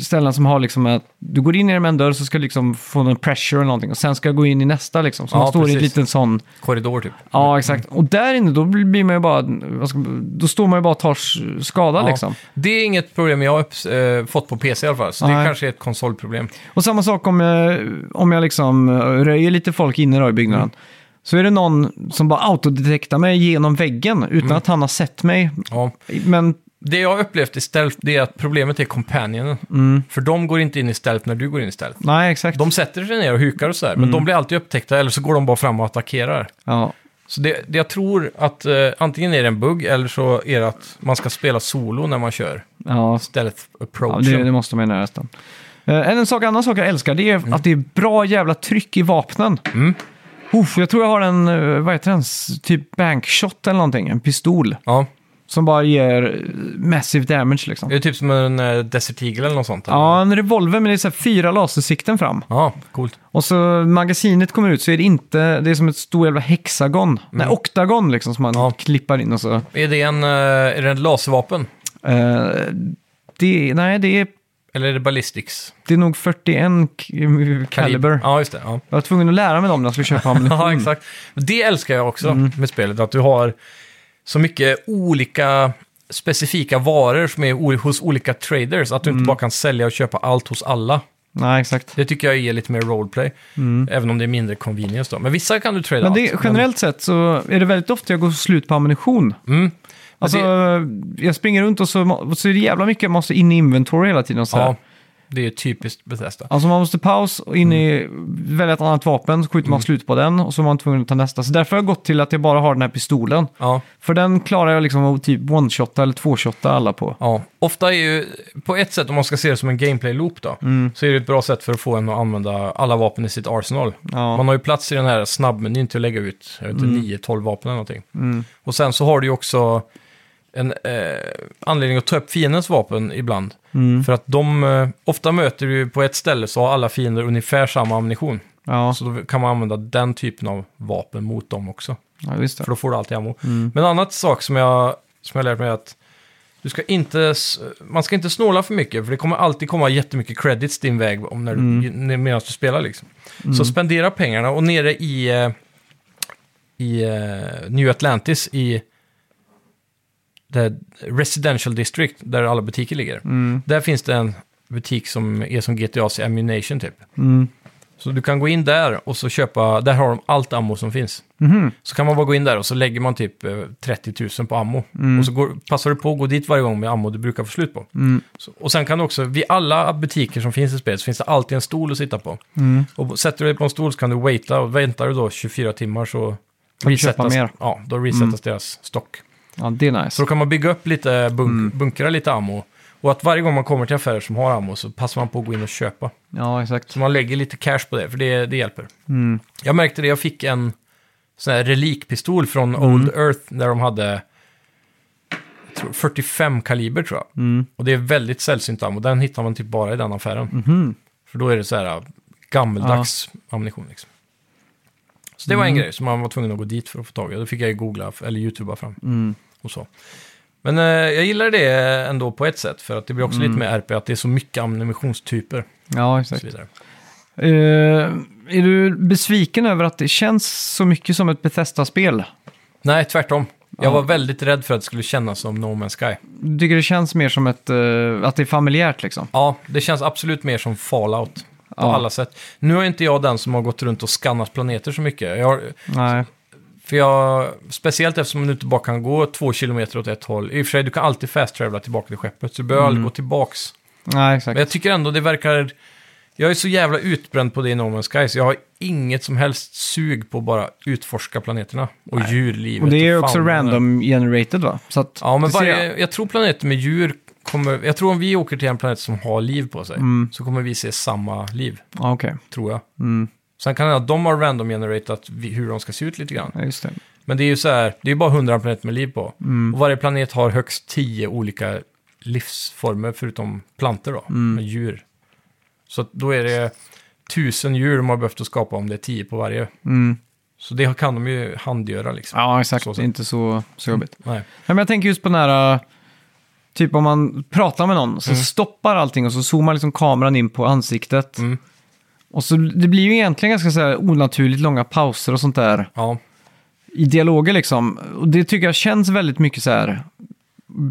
ställen som har liksom att du går in i en dörr så ska du liksom få någon pressure eller någonting och sen ska jag gå in i nästa liksom. Så Ja, man står i en liten sån, Korridor typ. ja exakt. Och där inne då blir man ju bara, ska, då står man ju bara och tar skada Ja. liksom. Det är inget problem jag har upps- eh, fått på PC i alla fall, så Nej. det kanske är ett konsolproblem. Och samma sak om jag, om jag liksom röjer lite folk inne då i byggnaden. Mm. Så är det någon som bara autodetektar mig genom väggen utan Mm. att han har sett mig. Ja. Men Det jag har upplevt i stealth, det är att problemet är companionen. Mm. För de går inte in i stealth när du går in i stealth. nej, exakt. De sätter sig ner och hukar och sådär, Mm. men de blir alltid upptäckta eller så går de bara fram och attackerar. Ja. Så det, det jag tror att eh, antingen är det en bugg eller så är det att man ska spela solo när man kör Ja, stealth ja approach. det, det måste man ju nästan. Uh, en sak, annan sak jag älskar det är att det är bra jävla tryck i vapnen. Mm. Uff, jag tror jag har en, eh, vad heter den, typ bankshot eller någonting, en pistol. Ja, Som bara ger eh, massive damage liksom. det är typ som en uh, Desert Eagle eller något sånt. eller? Ja, en revolver med det är så här fyra lasersikten fram. Ja, coolt. Och så magasinet kommer ut så är det inte, det är som ett stort jävla hexagon. Nej, oktagon liksom som man Mm. Ja. klippar in och så. Är det en, eh, är det en laservapen? Eh, det, nej, det är, Eller är det ballistics? det är nog 41 k- caliber. Ja, just det. Ja. Jag var tvungen att lära mig dem när jag skulle köpa ammunition. Ja, exakt. Det älskar jag också Mm. med spelet, att du har så mycket olika specifika varor som är hos olika traders, att du Mm. inte bara kan sälja och köpa allt hos alla. Nej, exakt. Det tycker jag ger lite mer roleplay, även om det är mindre convenience då. Men vissa kan du trada Mm. Men det, allt. generellt sett så är det väldigt ofta jag går slut på ammunition. Mm. Alltså, det- jag springer runt och så, och så är det jävla mycket jag måste in i inventory hela tiden. Och så. Ja, det är typiskt Bethesda. Alltså man måste paus och in i, Mm. välja ett annat vapen, så skjuter man slut på den och så är man tvungen att ta nästa. Så därför har jag gått till att jag bara har den här pistolen. Ja, För den klarar jag liksom att typ one-shotta eller två-shotta alla på. ja. Ofta är ju, på ett sätt om man ska se det som en gameplay-loop då, Mm. så är det ett bra sätt för att få en att använda alla vapen i sitt arsenal. Ja. Man har ju plats i den här snabbmenyn till att lägga ut jag vet inte, 9-12 vapen eller någonting. Mm. Och sen så har du ju också en eh, anledning att ta upp fiendens vapen ibland. Mm. För att de, eh, ofta möter du på ett ställe så har alla fiender ungefär samma ammunition. Ja, Så då kan man använda den typen av vapen mot dem också. ja visst För då får du alltid ammo. Mm. Men en annan sak som jag, som jag lärt mig är att du ska inte, s- man ska inte snåla för mycket, för det kommer alltid komma jättemycket credits din väg om när du, Mm. medan du spelar. Liksom. Så spendera pengarna och nere i, eh, i eh, New Atlantis i det Residential District, där alla butiker ligger. Mm. Där finns det en butik som är som GTA's Ammunition typ. Mm. Så du kan gå in där och så köpa, där har de allt ammo som finns. Mhm. Så kan man bara gå in där och så lägger man typ eh, 30 000 på ammo. Mm. Och så går, passar du på att gå dit varje gång med ammo du brukar få slut på. Mm. Så, och sen kan du också, vid alla butiker som finns i spelet så finns det alltid en stol att sitta på. Mm. Och sätter du dig på en stol så kan du waita och väntar du då 24 timmar så du köpa mer. Ja, då resetas deras stock. Ja, det är nice. Så då kan man bygga upp lite, bunk, Mm. bunkra lite ammo. Och att varje gång man kommer till affärer som har ammo så passar man på att gå in och köpa. Ja, exakt. Så man lägger lite cash på det, för det, det hjälper. Mm. Jag märkte det, jag fick en sån här relikpistol från Mm. Old Earth där de hade jag tror, 45 kaliber tror jag. Mm. Och det är väldigt sällsynt ammo, den hittar man typ bara i den affären. Mhm. För då är det så här äh, gammeldags ammunition liksom. Så det var en Mm. grej som man var tvungen att gå dit för att få tag i. Då fick jag ju googla eller youtuba fram Mm. Och så. Men eh, jag gillar det ändå på ett sätt, för att det blir också Mm. lite mer RP, att det är så mycket ammunitionstyper Ja, och exakt. så vidare. Eh, är du besviken över att det känns så mycket som ett Bethesda-spel? Nej, tvärtom. Jag Ja. var väldigt rädd för att det skulle kännas som No Man's Sky. Du tycker det känns mer som ett, eh, att det är familjärt liksom? Ja, det känns absolut mer som Fallout på Ja. alla sätt. Nu är inte jag den som har gått runt och skannat planeter så mycket. Jag har, Nej. För jag, speciellt eftersom du inte bara kan gå två kilometer åt ett håll. I och för sig, du kan alltid fast travela tillbaka till skeppet, så du behöver aldrig gå tillbaks. Nej, exakt. Men jag tycker ändå det verkar... Jag är så jävla utbränd på det i No Man's Sky, så jag har inget som helst sug på att bara utforska planeterna och djurlivet. Och det är ju också random generated va? Så att Ja, men varje, jag- jag tror planeter med djur kommer... Jag tror om vi åker till en planet som har liv på sig, Mm. så kommer vi se samma liv, okej. tror jag. Mm. Sen kan det att de har random generatat vi- hur de ska se ut lite grann. Ja, just det. Men det är ju så här, det är ju bara 100 planeter med liv på. Mm. Och varje planet har högst 10 olika livsformer förutom plantor då, Mm. med djur. Så då är det tusen djur de har behövt att skapa om det är 10 på varje. Mm. Så det kan de ju handgöra liksom. Ja, exakt. Så är inte så, så jobbigt. Nej. Ja, men jag tänker just på den här, typ om man pratar med någon, så Mm. stoppar allting och så zoomar liksom kameran in på ansiktet. Mm. Och så det blir ju egentligen ganska så här onaturligt långa pauser och sånt där Ja, i dialoger liksom. Och det tycker jag känns väldigt mycket så här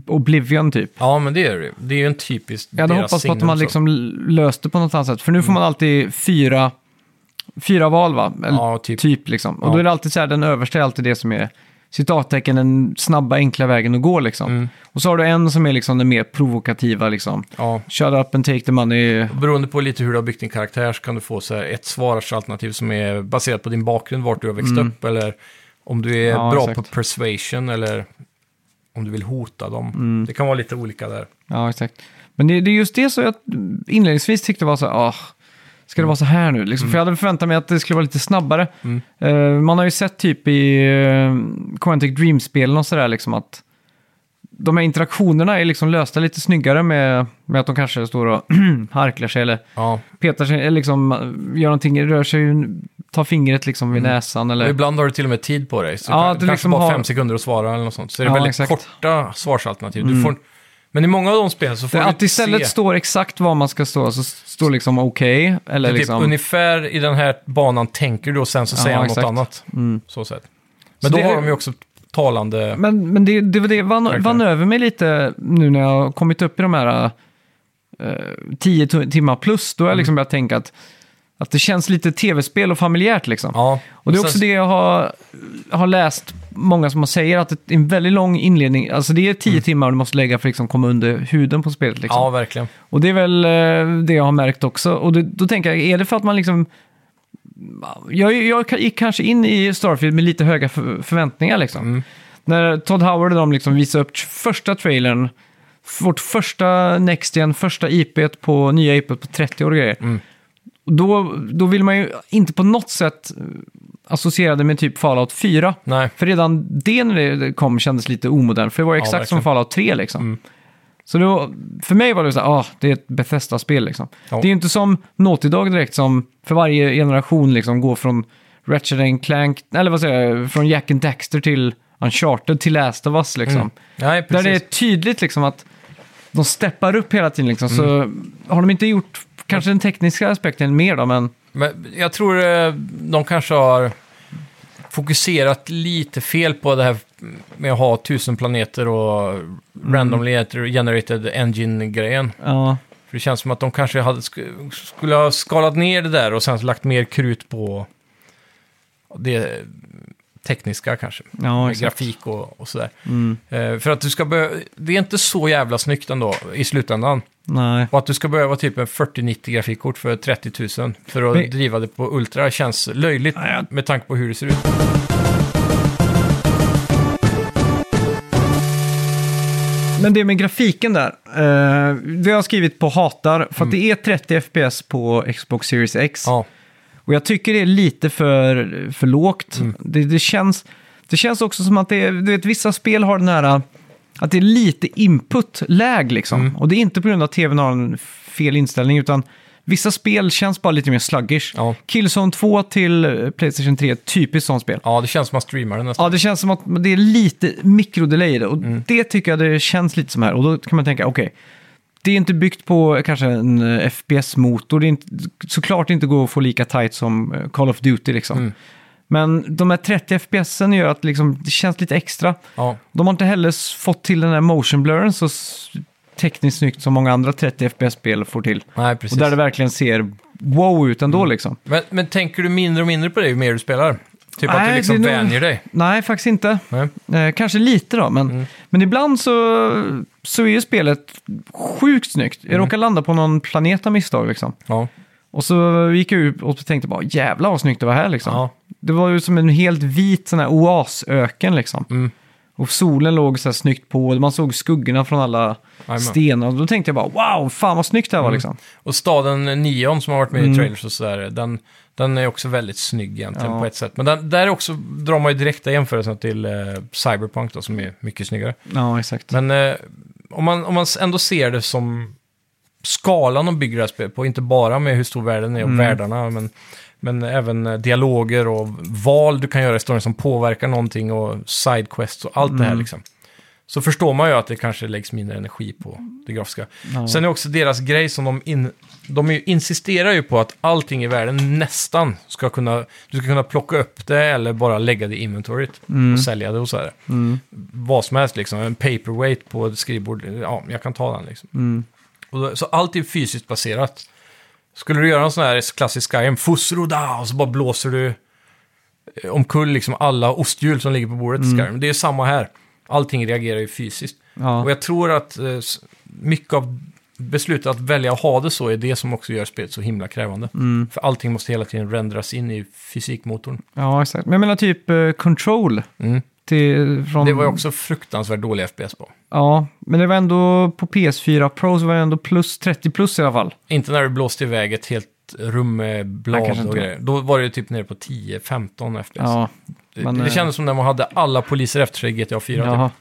Oblivion typ. ja, men det är det ju. Det är ju en typisk Jag hade deras hoppats på att de signum, hade så. liksom löst det på något annat sätt. För nu får man alltid fyra, fyra val va? Eller, Ja, typ. typ liksom. Och Ja. då är det alltid så här, den översta är alltid det som är citattecken, den snabba enkla vägen att gå liksom. Mm. Och så har du en som är liksom den mer provokativa liksom. Ja, Shut up and take the money. beroende på lite hur du har byggt din karaktär så kan du få så här ett svarsalternativ som är baserat på din bakgrund, vart du har växt upp, eller om du är Mm. Ja, bra exakt. på persuasion, eller om du vill hota dem. Mm. Det kan vara lite olika där. Ja, exakt. Men det, är just det som jag inledningsvis tyckte var så här, ah, ska det vara så här nu? Liksom, För jag hade förväntat mig att det skulle vara lite snabbare. Mm. Eh, man har ju sett typ i uh, Quantic Dream-spelen och sådär liksom att de här interaktionerna är liksom lösta lite snyggare med, med att de kanske står och harklar sig eller Ja, petar sig, eller liksom eh, gör någonting, rör sig, tar fingret liksom vid näsan och eller... ibland har du till och med tid på dig. Så Ja, ja, du kanske liksom bara har- fem sekunder att svara eller något sånt. Så det är Ja, väldigt exakt. Mm. korta svarsalternativ. Du får, men i många av de spelen så får Det, du att det istället se. står exakt var man ska stå, så står liksom okej, Det eller är typ liksom... ungefär i den här banan tänker du och sen så Ja, säger han exakt. Mm. något annat. Så sett. Men Så då det- har de ju också talande... Men, men det, det, var det vann, vann över mig lite nu när jag har kommit upp i de här uh, 10 to- timmar plus. Då har jag Mm. liksom börjat tänka att, att det känns lite tv-spel och familjärt liksom. Ja, Och det är sen- också det jag har, har läst många som säger att det är en väldigt lång inledning. Alltså det är 10 timmar du måste lägga för att liksom komma under huden på spelet. Liksom. Mm. Ja, verkligen. Och det är väl eh, det jag har märkt också. Och det, då tänker jag, är det för att man liksom... Jag, jag gick kanske in i Starfield med lite höga för, förväntningar liksom. Mm. När Todd Howard och de liksom visade upp första trailern, vårt första Next Gen, första IP på nya IP på 30 år och grejer. Mm. Då, då vill man ju inte på något sätt eh, associera det med typ Fallout 4. Nej, För redan det när det kom kändes lite omodernt, för det var ju Ja, exakt som verkligen. Fallout 3 liksom. Mm. Så då, för mig var det så här, ah, det är ett Bethesda-spel liksom. Ja. Det är ju inte som Naughty Dog direkt som för varje generation liksom går från Ratchet and Clank, eller vad säger jag, från Jack and Daxter till Uncharted till Last of Us liksom. Mm. Nej, Där det är tydligt liksom att de steppar upp hela tiden liksom. Så Mm. har de inte gjort kanske den tekniska aspekten mer då, men Men jag tror eh, de kanske har fokuserat lite fel på det här med att ha tusen planeter och randomly generated engine-grejen. ja. För det känns som att de kanske hade, sk- skulle ha skalat ner det där och sen lagt mer krut på det tekniska kanske. Ja, med grafik och, och sådär. Mm. Eh, för att du ska behöva, det är inte så jävla snyggt ändå i slutändan. Nej. Och att du ska behöva typ en 4090 grafikkort för 30 000 för att Men- driva det på Ultra känns löjligt ja. med tanke på hur det ser ut. Men det med grafiken där, eh, det har jag skrivit på hatar, för att det är 30 FPS på Xbox Series X. Ja, Och jag tycker det är lite för, för lågt. Mm. Det, det, känns, det känns också som att det är, du vet, vissa spel har den här, att det är lite input-läg liksom. Mm. Och det är inte på grund av att tvn har en fel inställning, utan vissa spel känns bara lite mer sluggish. Ja. Killzone 2 till eh, Playstation 3, typiskt sånt spel. ja, det känns som att man streamar det nästan. Ja, det känns som att det är lite mikrodelay i det. Och Mm. det tycker jag det känns lite som här. Och då kan man tänka, okej. det är inte byggt på kanske en eh, FPS-motor. Det är inte, såklart inte går att få lika tight som eh, Call of Duty liksom. Mm. Men de här 30 FPSen gör att liksom, det känns lite extra. Ja, De har inte heller fått till den här motion blurren så tekniskt snyggt som många andra 30 FPS-spel får till. nej precis. Och där det verkligen ser wow ut ändå Mm. liksom. men, men tänker du mindre och mindre på det ju mer du spelar? Typ att Nej, du liksom nog- vänjer dig? Nej, faktiskt inte. Nej. Eh, kanske lite då, men, Mm. men ibland så, så är ju spelet sjukt snyggt. Mm. Jag råkar landa på någon planet av misstag liksom. Ja. Och så gick jag ut och tänkte bara jävlar vad snyggt det var här liksom. Ja. Det var ju som en helt vit sån här oasöken liksom. Mm. Och solen låg så här snyggt på, och man såg skuggorna från alla Jajamän. stenar. Och då tänkte jag bara wow, fan vad snyggt det här var Mm. liksom. Och staden Neon som har varit med Mm. i trailers och sådär, den, den är också väldigt snygg egentligen Ja. på ett sätt. Men den, där också drar man ju direkta jämförelser till eh, Cyberpunk då, som är mycket snyggare. Ja, exakt. Men eh, om, man, om man ändå ser det som skalan de bygger det här spelet på, inte bara med hur stor världen är och Mm. världarna, men, men även eh, dialoger och val du kan göra i storyn som påverkar någonting och sidequests och allt det här Mm. liksom. Så förstår man ju att det kanske läggs mindre energi på det grafiska. Ja. Sen är också deras grej som de, in, de ju, insisterar ju på att allting i världen nästan ska kunna, du ska kunna plocka upp det eller bara lägga det i inventoryt Mm. och sälja det och så här. Mm. Vad som helst liksom, en paperweight på ett skrivbord, ja, jag kan ta den liksom. Mm. Och då, så allt är fysiskt baserat. Skulle du göra en sån här klassisk Skyrim, Fusroda, och så bara blåser du eh, omkull liksom alla osthjul som ligger på bordet i Skyrim. Det är samma här. Allting reagerar ju fysiskt. Ja. Och jag tror att eh, mycket av beslutet att välja att ha det så är det som också gör spelet så himla krävande. Mm. För allting måste hela tiden renderas in i fysikmotorn. ja, exakt. Men jag menar typ eh, Control. Mm. Till, från... Det var ju också fruktansvärt dålig FPS på. Ja, men det var ändå på PS4 Pro så var det ändå plus 30 plus i alla fall. Inte när du blåste iväg ett helt rum med blad och grejer. Då var det typ nere på 10-15 FPS. Ja, det, men, det eh, kändes som när man hade alla poliser efter sig i GTA 4. Jaha. Typ.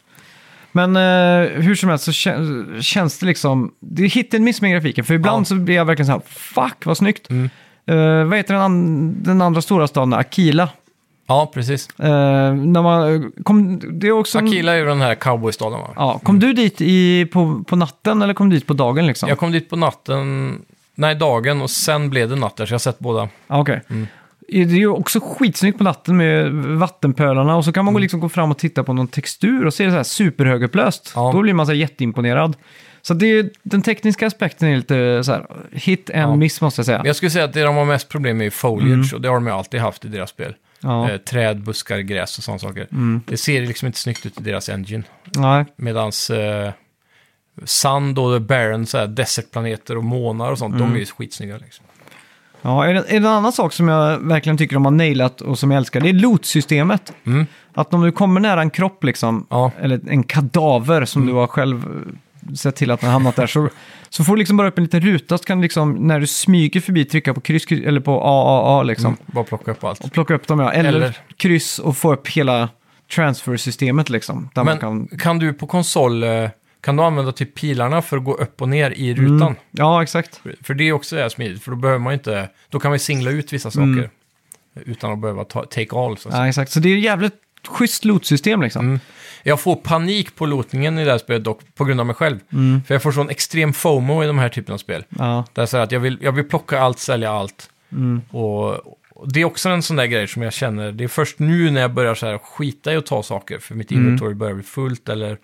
Men eh, hur som helst så kän- känns det liksom... Det är hit and miss med grafiken. För ibland Ja. så blir jag verkligen så här, fuck vad snyggt. Mm. Eh, vad heter den, an- den andra stora staden? Akila. Ja, precis. Eh, när man, kom, det är också en- Akila är ju den här cowboystaden va? Ja, kom du dit i, på, på natten eller kom du dit på dagen liksom? Jag kom dit på natten, nej dagen och sen blev det natt där så jag har sett båda. Ja, okej. Mm. Det är ju också skitsnyggt på natten med vattenpölarna och så kan man gå Mm. liksom gå fram och titta på någon textur och se det så här superhögupplöst. Ja. Då blir man så här jätteimponerad. Så det är, den tekniska aspekten är lite så här hit and Ja. miss måste jag säga. Men jag skulle säga att det de har mest problem med är foliage och det har de ju alltid haft i deras spel. Mm. Ja. Mm. Eh, träd, buskar, gräs och sådana saker. Det ser liksom inte snyggt ut i deras engine. Nej. Medans eh, sand och barren, så här, desertplaneter och månar och sånt, Mm. de är ju skitsnygga liksom. Ja, det, en annan sak som jag verkligen tycker de har nailat och som jag älskar? Det är loot-systemet. Mm. Att om du kommer nära en kropp liksom, Ja. eller en kadaver som du har själv sett till att den har hamnat där, så, så får du liksom bara upp en liten ruta, så kan du liksom, när du smyger förbi, trycka på kryss, kryss eller på AAA liksom. Mm. Bara plocka upp allt. Och plocka upp dem, ja. Eller, Eller- kryss och få upp hela transfer-systemet liksom. Där Men man kan... kan... du på konsol, eh, kan du använda typ pilarna för att gå upp och ner i rutan? Mm. Ja, exakt. För det är också är smidigt, för då behöver man inte, då kan man singla ut vissa saker. Mm. Utan att behöva ta, take all. Så att. Ja, exakt. Så det är jävligt schysst loot-system liksom. Mm. Jag får panik på lootningen i det här spelet dock, på grund av mig själv. Mm. För jag får sån extrem FOMO i de här typen av spel. Ja. Där så att jag vill, jag vill plocka allt, sälja allt. Mm. Och, och det är också en sån där grej som jag känner, det är först nu när jag börjar så här skita i att ta saker, för mitt Mm. inventory börjar bli fullt, eller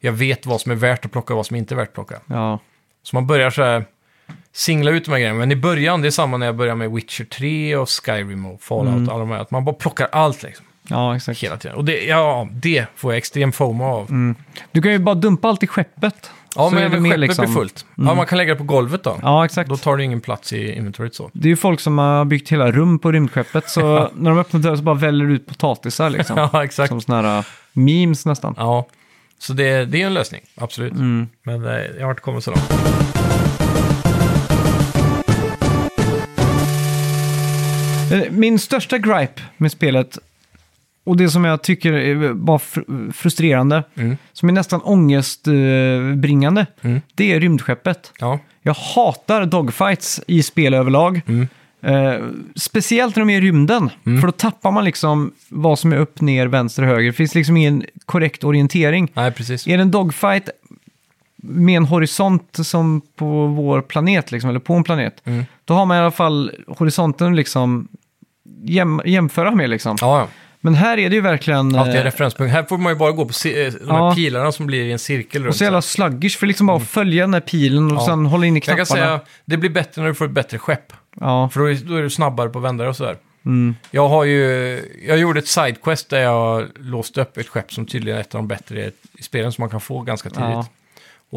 jag vet vad som är värt att plocka och vad som inte är värt att plocka. ja. Så man börjar så här singla ut de här grejerna. Men i början, det är samma när jag börjar med Witcher 3 och Skyrim och Fallout Mm. och alla de här, att man bara plockar allt liksom, Ja, exakt. hela tiden. Och det, ja, det får jag extrem FOMO av. Mm. Du kan ju bara dumpa allt i skeppet. Ja, Så men mer skeppet liksom- blir fullt. Ja, man kan lägga det på golvet då. Ja, exakt. Då tar det ingen plats i inventoryt så. Det är ju folk som har byggt hela rum på rymdskeppet, så när de öppnar dörren så bara väller det ut potatisar liksom. Ja, exakt. Som sådana här uh, memes nästan. Ja, så det, det är en lösning, absolut. Mm. Men eh, jag har inte kommit så långt. Eh, Min största gripe med spelet, och det som jag tycker är bara fr- frustrerande, Mm. som är nästan ångestbringande, Mm. det är rymdskeppet. Ja, Jag hatar dogfights i spel överlag. Mm. Eh, speciellt när de är i rymden. Mm. För då tappar man liksom vad som är upp, ner, vänster höger. Det finns liksom ingen korrekt orientering. nej precis. Är det en dogfight med en horisont som på vår planet, liksom, eller på en planet, Mm. då har man i alla fall horisonten liksom jäm, jämföra med. Liksom. Ja, ja. Men här är det ju verkligen... Alltid en eh, referenspunkt. Här får man ju bara gå på eh, de här Ja. pilarna som blir i en cirkel och runt. så jävla sluggish för liksom bara följa den här pilen och Ja. sen hålla in i Jag knapparna. kan säga, det blir bättre när du får ett bättre skepp. Ja. För då är, då är du snabbare på vändare och sådär. Mm. Jag har ju, jag gjorde ett sidequest där jag låste upp ett skepp som tydligen är ett av de bättre i spelen som man kan få ganska tidigt. Ja.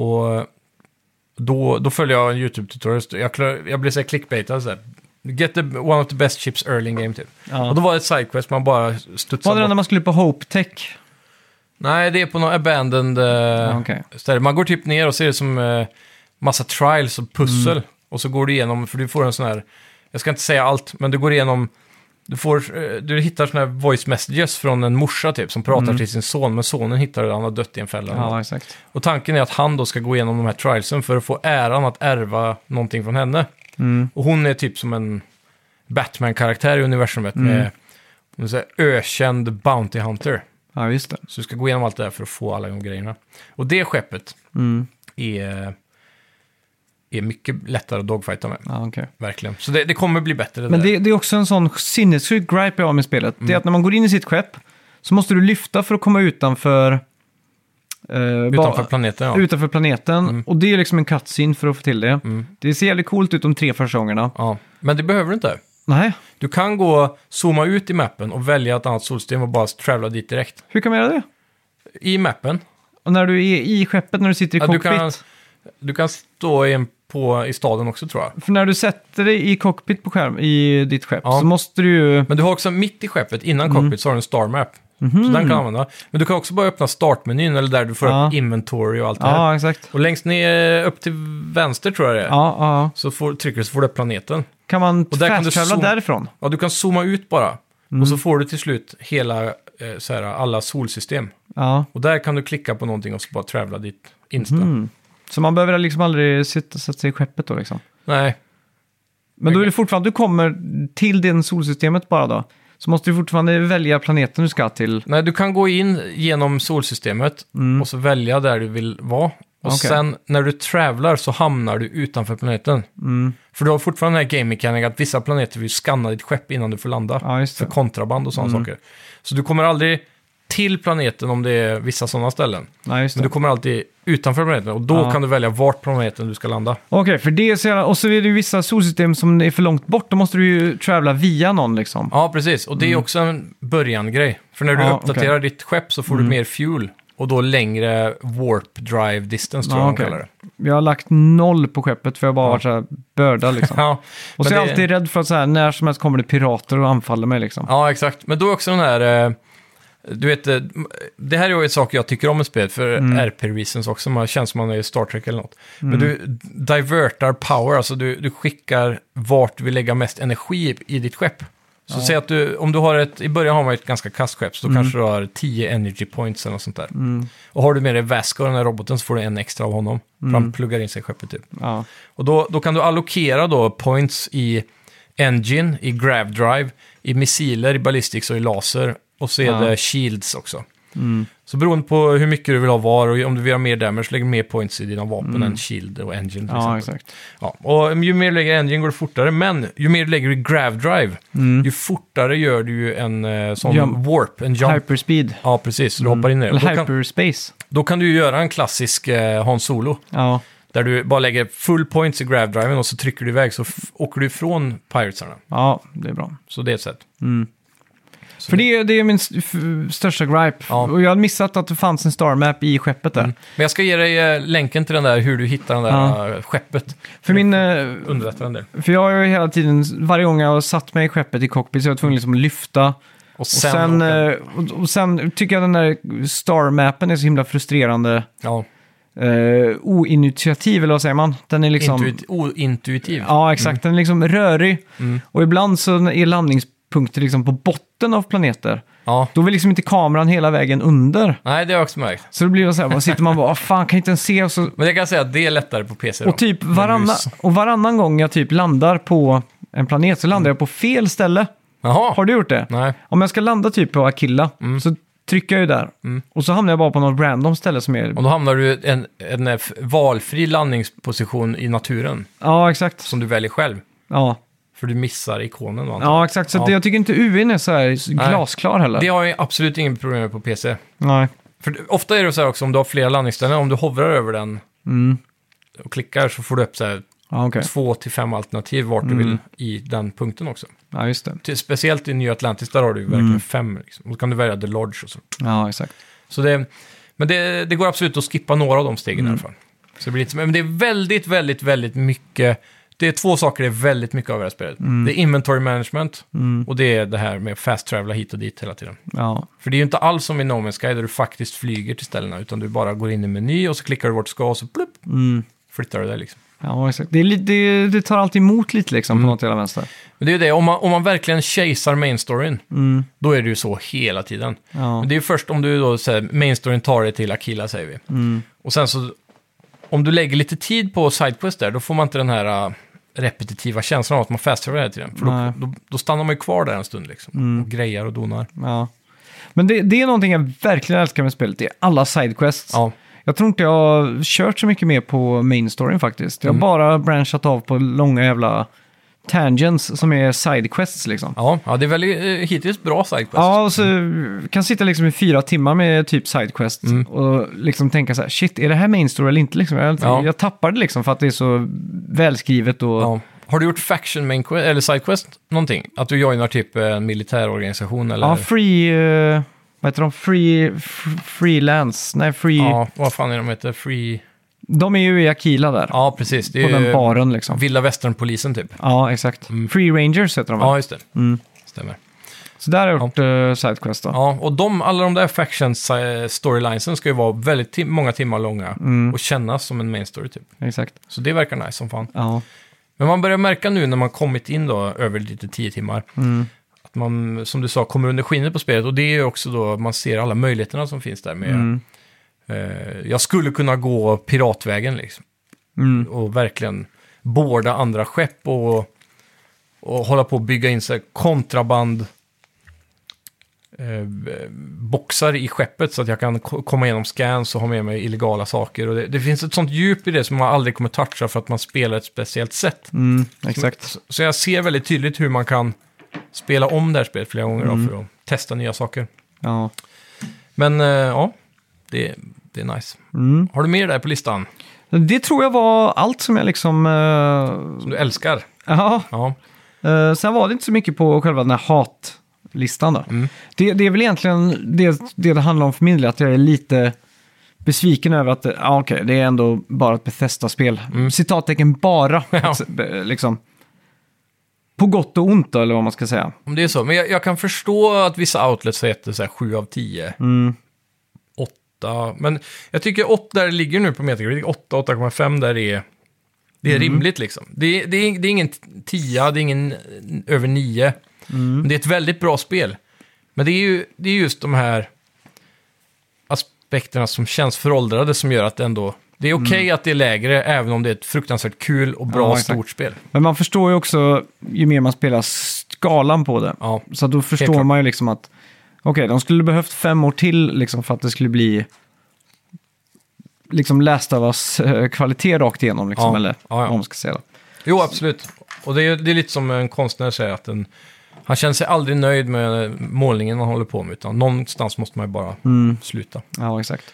Och Då, då följer jag en YouTube-tutorial. Jag, jag blev så här clickbaitad så här. Get the, one of the best chips early in game typ. Ja. Och då var det ett sidequest man bara Var studsade det den bort. när man skulle på Hope Tech? Nej, det är på någon abandoned Ja, okej. ställe. Man går typ ner och ser det som eh, massa trials och pussel. Mm. Och så går du igenom, för du får en sån här, jag ska inte säga allt, men du går igenom, du, får, eh, du hittar såna här voice messages från en morsa typ, som pratar till sin son, men sonen hittar det, han har dött i en fälla. Mm. Ja, exakt. Och tanken är att han då ska gå igenom de här trialsen för att få äran att ärva någonting från henne. Mm. Och hon är typ som en Batman-karaktär i universumet med hon är så här ökänd Bounty Hunter. Ja, just det. Så du ska gå igenom allt det här för att få alla de grejerna. Och det skeppet Mm. är, är mycket lättare att dogfighta med. Ja, okej. Verkligen. Så det, det kommer bli bättre. Det Men där. det, det är också en sån sinnessjuk gripe jag har med spelet. Mm. Det är att när man går in i sitt skepp så måste du lyfta för att komma utanför... eh, Utanför planeten, ja. utanför planeten. Och det är liksom en cutscene för att få till det. Mm. Det ser jävligt coolt ut de tre första gångerna. ja. Men det behöver du inte. Nej, Du kan gå, zooma ut i mappen och välja ett annat solsystem och bara travla dit direkt. hur kan man göra det? I mappen. Och när du är i skeppet, när du sitter i Ja, du, cockpit. kan, du kan stå i, en, på, i staden också tror jag. För när du sätter dig i cockpit på skärm, i ditt skepp, Ja. så måste du ju... Men du har också mitt i skeppet, innan Mm. cockpit, så har du en star map. Så den kan du använda. Men du kan också bara öppna startmenyn, eller där du får Ja. upp inventory och allt det här. Ja, exakt. Och längst ner, upp till vänster tror jag det är, Ja, ja. så får, trycker du så får du upp planeten. Kan man Och där kan du fast-travla zoom- därifrån? Ja, du kan zooma ut bara. Mm. Och så får du till slut hela, eh, så här, alla solsystem. Ja. Och där kan du klicka på någonting och så bara travla dit insta. Mm. Så man behöver liksom aldrig sitta, sätta sig i skeppet då liksom? Nej, Men då är det fortfarande, du kommer till det solsystemet bara då. Så måste du fortfarande välja planeten du ska till. nej, du kan gå in genom solsystemet och så välja där du vill vara. Och Mm. Okej. sen när du travlar så hamnar du utanför planeten. Mm. För du har fortfarande den här game mechanic att vissa planeter vill scanna ditt skepp innan du får landa. Ja, just för det. kontraband och sådana saker. Så du kommer aldrig till planeten om det är vissa sådana ställen. Nej, just Men det. du kommer alltid utanför planeten och då Ja. kan du välja vart på planeten du ska landa. Okej, för det är så jävla... Och så är det ju vissa solsystem som är för långt bort. Då måste du ju travla via någon liksom. Ja, precis. Och det är också en början-grej. För när du Ja, uppdaterar ditt skepp så får du mer fuel. Och då längre warp drive distance tror Ja, jag de okej. kallar det. Jag har lagt noll på skeppet för jag bara Ja. varit så här börda liksom. Ja, och men så är jag det- alltid rädd för att så här, när som helst kommer det pirater och anfaller mig liksom. ja, exakt. Men då är också den här... eh, Du vet, eh, det här är ju sak jag tycker om med spelet, för Mm. RP-reasons också. Man känns som man är i Star Trek eller något. Men du divertar power, alltså du, du skickar vart du vill lägga mest energi i ditt skepp. Så säg att du, om du har ett, i början har man ett ganska kastskepp, så då Mm. kanske du har 10 energy points eller något sånt där. Och har du med dig Vasco, den här roboten, så får du en extra av honom. För Mm. han pluggar in sig i skeppet typ. Ja. Och då, då kan du allokera då points i engine, i grav drive, i missiler, i ballistics och i laser. Och så är det shields också. Mm. Så beroende på hur mycket du vill ha var och om du vill ha mer damage lägger du mer points i dina vapen än shield och engine till Mm. ja, exempel. exakt. Ja, och ju mer du lägger i engine går det fortare, men ju mer du lägger i grav drive, ju fortare gör du ju en eh, sån Mm. Jump. warp, en jump. Hyperspeed. Ja, precis. Du hoppar in det. Eller kan, hyperspace. då kan du ju göra en klassisk eh, Han Solo. Ja. Där du bara lägger full points i grav-driven och så trycker du iväg så åker du ifrån piratesarna. ja, det är bra. Så det är ett sätt. För det, är- det är min st- största gripe. Ja. Och jag hade missat att det fanns en star map i skeppet där. Men jag ska ge dig eh, länken till den där, hur du hittar den där Ja. eh, skeppet. För min... eh, Underlättar den där. För jag har ju hela tiden, varje gång jag har satt mig i skeppet i cockpit så är jag tvungen liksom att lyfta. Och Och sen... eh, och, och sen tycker jag den där star-mappen är så himla frustrerande. ja, Uh, oinitiativ, eller vad säger man? Den är liksom... intuit- ointuitiv. Ja, exakt. Den är liksom rörig. Mm. Och ibland så är landningspunkter liksom på botten av planeter. Ja. Då vill liksom inte kameran hela vägen under. Nej, det har jag också märkt. Så då blir det så här, vad sitter man bara, "Ah, fan kan jag inte ens se? Och, så, Men jag kan säga att det är lättare på PC och, typ mus. och varannan gång jag typ landar på en planet så landar jag på fel ställe. Jaha. Har du gjort det? Nej. Om jag ska landa typ på Akilla så trycker jag ju där. Och så hamnar jag bara på något random ställe som är... Och då hamnar du i en, en valfri landningsposition i naturen. Ja, exakt. Som du väljer själv. Ja, För du missar ikonen då, ja exakt. Så Ja. Det, jag tycker inte UIn är så här glasklar heller. Det har jag absolut inget problem med på PC. Nej. För ofta är det så här också om du har flera landningsställen, om du hovrar över den Mm. och klickar så får du upp så här Ja, okej. två till fem alternativ vart du vill i den punkten också. Ja, just det. Till, speciellt i New Atlantis, där har du ju verkligen fem. Liksom. Och då kan du välja The Lodge och så. Ja, exakt. så det, men det, det går absolut att skippa några av de stegen i alla fall. Så det blir lite, men det är väldigt, väldigt, väldigt mycket. Det är två saker det är väldigt mycket av det här spelet. Det är inventory management och det är det här med fast travela hit och dit hela tiden. Ja. För det är ju inte alls som i No Man's Sky där du faktiskt flyger till ställena, utan du bara går in i meny och så klickar du vart du ska och så plupp, flyttar du dig liksom. Ja, exakt. Det, det, det tar alltid emot lite liksom Mm. på något jävla vänster. Men det är ju det, om man, om man verkligen chasear main storyn, då är det ju så hela tiden. Ja. Men det är ju först om du då säger main storyn tar dig till Akila säger vi. Och sen så, om du lägger lite tid på sidequest där, då får man inte den här äh, repetitiva känslan av att man fasttravelar hela tiden. För då, då, då stannar man ju kvar där en stund liksom. Och grejar och donar. Ja. Men det, det är någonting jag verkligen älskar med spelet. Det är alla sidequests. Ja, Jag tror inte jag har kört så mycket mer på main storyn faktiskt. Jag har Mm. bara branchat av på långa jävla tangents som är sidequests liksom. ja, ja det är väldigt eh, hittills bra sidequest. Ja, och så kan sitta liksom i fyra timmar med typ sidequest Mm. och liksom tänka så här, shit, är det här main story eller inte? Liksom? Jag, Ja. jag tappar det liksom för att det är så välskrivet och... Ja. Har du gjort faction main quest, eller sidequest någonting? Att du joinar typ en militärorganisation eller? Ja, free... eh, vad heter de? Free... f- Freelance? Nej, free... Ja, vad fan är de heter? Free... De är ju i Akila där. Ja, precis. Det på är den ju baren liksom. vilda västernpolisen typ. Ja, exakt. Free Rangers heter de väl? Ja, just det. Mm. Stämmer. Så där har jag gjort uh, sidequest då. Ja, och de, alla de där factions eh, storylinesen ska ju vara väldigt tim- många timmar långa Mm. och kännas som en main story typ. Exakt. Så det verkar nice som fan. Ja. Men man börjar märka nu när man kommit in då över lite tio timmar Mm. att man, som du sa, kommer under skinnet på spelet. Och det är ju också då man ser alla möjligheterna som finns där med... Mm. Eh, jag skulle kunna gå piratvägen liksom. Mm. Och verkligen båda andra skepp och, och hålla på att bygga in sig kontraband eh, boxar i skeppet så att jag kan ko- komma igenom scans och ha med mig illegala saker. Och det, det finns ett sånt djup i det som man aldrig kommer toucha för att man spelar ett speciellt sätt. Mm. Exakt. Så, så jag ser väldigt tydligt hur man kan spela om det här spelet flera gånger Mm. då, för att testa nya saker. Ja. Men eh, ja, det, det är nice. Mm. Har du mer där på listan Det tror jag var allt som jag liksom... eh, som du älskar? Ja. Ja, Uh, sen var det inte så mycket på själva den här hatlistan då. Mm. Det, det är väl egentligen det, det det handlar om för min del, att jag är lite besviken över att, ja okej, det är ändå bara ett Bethesda-spel. Citattecken bara, Mm. Ja. ett- liksom. På gott och ont då, eller vad man ska säga. om det är så. Men jag, jag kan förstå att vissa outlets heter så här 7 av 10. Mm. 8. Men jag tycker 8 där det ligger nu på Metacritic, 8, 8,5 där är, det är rimligt liksom. Det, är- det, är, det är ingen 10, det är ingen över 9. Men det är ett väldigt bra spel. Men det är ju det är just de här aspekterna som känns föråldrade som gör att det ändå... Det är okej att det är lägre, även om det är ett fruktansvärt kul och bra Ja, stort spel. Men man förstår ju också, ju mer man spelar skalan på det. Ja, Så då förstår man ju liksom att, okej, de skulle behövt fem år till liksom för att det skulle bli liksom Last of Us eh, kvalitet rakt igenom, liksom, Ja. eller Ja, ja. vad man ska säga. Då. Jo, absolut. Och det är, det är lite som en konstnär säger att en, han känner sig aldrig nöjd med målningen han håller på med, utan någonstans måste man ju bara Mm. sluta. Ja, exakt.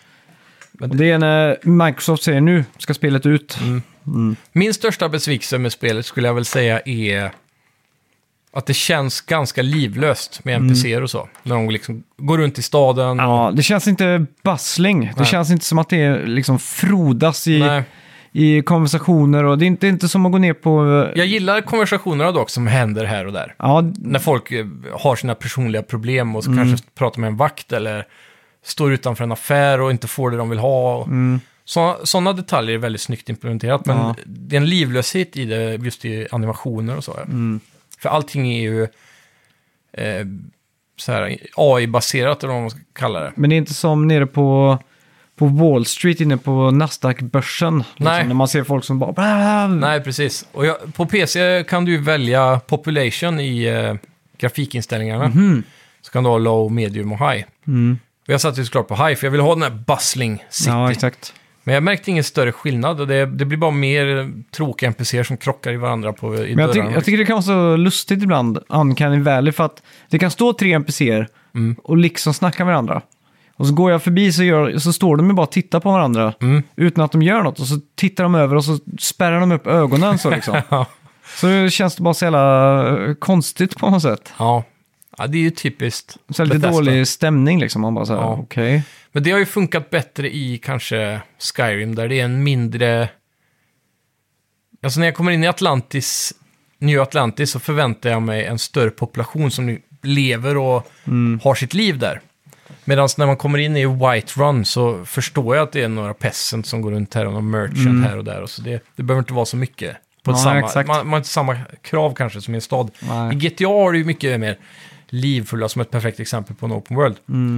Men Och det är när Microsoft säger nu ska spelet ut. Mm. Min största besvikelse med spelet skulle jag väl säga är att det känns ganska livlöst med NPCer och så. När de liksom går runt i staden. Mm. Ja, det känns inte bustling. Det Nej. känns inte som att det är liksom frodas i, Nej. i konversationer. Och det är inte, inte som att gå ner på... Jag gillar konversationerna dock som händer här och där. Ja, När folk eh, har sina personliga problem och så kanske pratar med en vakt eller står utanför en affär och inte får det de vill ha. Sådana detaljer är väldigt snyggt implementerat, men Ja. det är en livlöshet i det just i animationer och så. Ja. För allting är ju eh, så här AI-baserat, eller vad man ska kalla det. men det är inte som nere på, på Wall Street inne på Nasdaq-börsen. Liksom, Nej. när man ser folk som bara... Nej, precis. Och jag, på PC kan du ju välja population i eh, grafikinställningarna. Så kan du ha low, medium och high. Mm. Och jag satte ju såklart på high, för jag vill ha den här bustling city. Ja, exakt. Men jag märkte ingen större skillnad det, det blir bara mer tråkiga NPCer som krockar i varandra på, i Men jag, ty dörrarna. jag tycker det kan vara så lustigt ibland, Uncanny Valley, för att det kan stå tre NPCer Mm. och liksom snacka med varandra. Och så går jag förbi så, gör, så står de ju bara och tittar på varandra Mm. utan att de gör något. Och så tittar de över och så spärrar de upp ögonen så liksom. Ja. så känns det bara så jävla eh, konstigt på något sätt. ja. ja, det är ju typiskt. Så här lite Bethesda. dålig stämning liksom. Man bara så här, Ja. okej. Men det har ju funkat bättre i kanske Skyrim, där det är en mindre... Alltså när jag kommer in i Atlantis, New Atlantis, så förväntar jag mig en större population som lever och har sitt liv där. Medan när man kommer in i White Run så förstår jag att det är några peasants som går runt här och någon merchant här och där. Och så det, det behöver inte vara så mycket. På Nej, samma, man, man har inte samma krav kanske som i en stad. Nej. I GTA har du ju mycket mer livfulla, som ett perfekt exempel på en open world.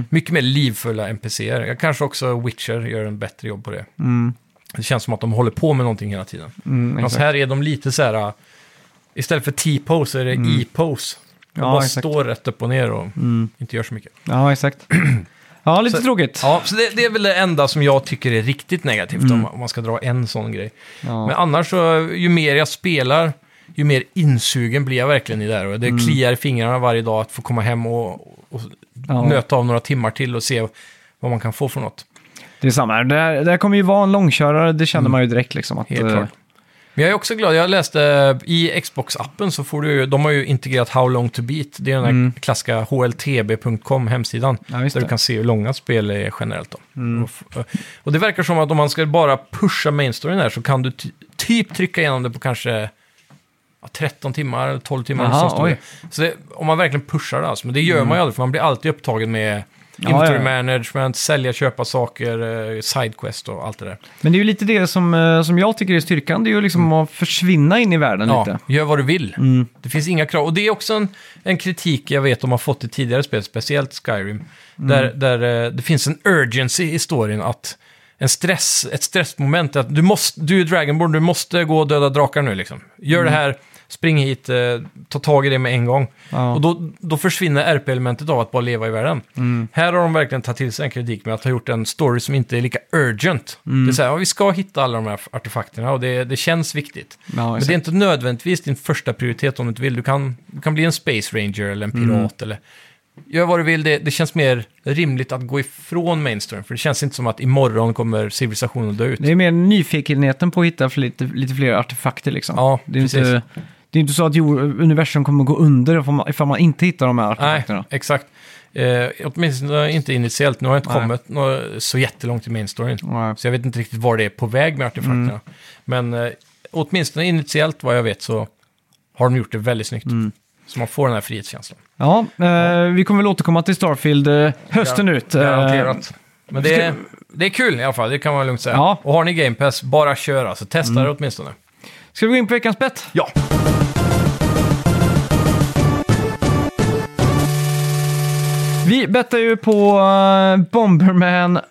Mycket mer livfulla NPCer. Kanske också Witcher gör en bättre jobb på det. Det känns som att de håller på med någonting hela tiden. Mm, exakt. här är de lite så här, uh, istället för T-pose så är det E-pose. De Ja, bara exakt. står rätt upp och ner och inte gör så mycket. Ja, exakt. Ja, lite Så- tråkigt. Ja, så det, det är väl det enda som jag tycker är riktigt negativt om, om man ska dra en sån grej. Ja. Men annars så, ju mer jag spelar, ju mer insugen blir jag verkligen i det här. Och det kliar i fingrarna varje dag att få komma hem och, och Ja. nöta av några timmar till och se vad man kan få för något. Det är samma. Det, här, det här kommer ju vara en långkörare, det känner man ju direkt liksom. Att, Helt eh, klart. Men jag är också glad, jag läste eh, i Xbox-appen så får du, de har ju integrerat How long to beat, det är den här klassiska hltb.com hemsidan. Ja, där det. du kan se hur långa spel är generellt. Då. Och, f- och det verkar som att om man ska bara pusha main storyn här så kan du ty- typ trycka igenom det på kanske ja, 13 timmar eller 12 timmar. Jaha, så det. Så det, om man verkligen pushar det alltså, men det gör man ju aldrig för man blir alltid upptagen med inventory ja. management, sälja, köpa saker, eh, sidequest och allt det där. Men det är ju lite det som, eh, som jag tycker är styrkan. Det är ju liksom att försvinna in i världen Ja, lite. gör vad du vill. Mm. Det finns inga krav. Och det är också en, en kritik jag vet de har fått i tidigare spel, speciellt Skyrim. Där, Mm. där eh, det finns en urgency i storyn att en stress, ett stressmoment att du, måste, du är Dragonborn, du måste gå och döda drakar nu liksom. Gör det här, spring hit, eh, ta tag i det med en gång. Mm. Ja. Och då, då försvinner RP-elementet av att bara leva i världen. Mm. Här har de verkligen tagit till sig en kritik med att ha gjort en story som inte är lika urgent. Mm. Det är så här, ja, vi ska hitta alla de här artefakterna och det, det känns viktigt. Ja, Men det är inte nödvändigtvis din första prioritet om du inte vill. Du kan, du kan bli en Space Ranger eller en Mm. pirat eller... Gör vad du vill, det, det känns mer rimligt att gå ifrån mainstream. För det känns inte som att imorgon kommer civilisationen dö ut. Det är mer nyfikenheten på att hitta lite, lite fler artefakter liksom. Ja, det är precis. inte, det är inte så att universum kommer gå under ifall man, ifall man inte hittar de här Nej, artefakterna. exakt. Eh, åtminstone inte initiellt. Nu har jag inte Nej. kommit så jättelångt i mainstoryn. Nej. Så jag vet inte riktigt var det är på väg med artefakterna. Mm. Men eh, åtminstone initiellt vad jag vet så har de gjort det väldigt snyggt. Mm. Så man får den här frihetskänslan. Ja, eh, vi kommer väl återkomma till Starfield eh, hösten ut. Eh, Garanterat. Men det är, det är kul i alla fall, det kan man lugnt säga. Ja. Och har ni Game Pass, bara kör alltså. Testa det åtminstone. Ska vi gå in på veckans bett? Ja. Vi bettar ju på Bomberman... eh,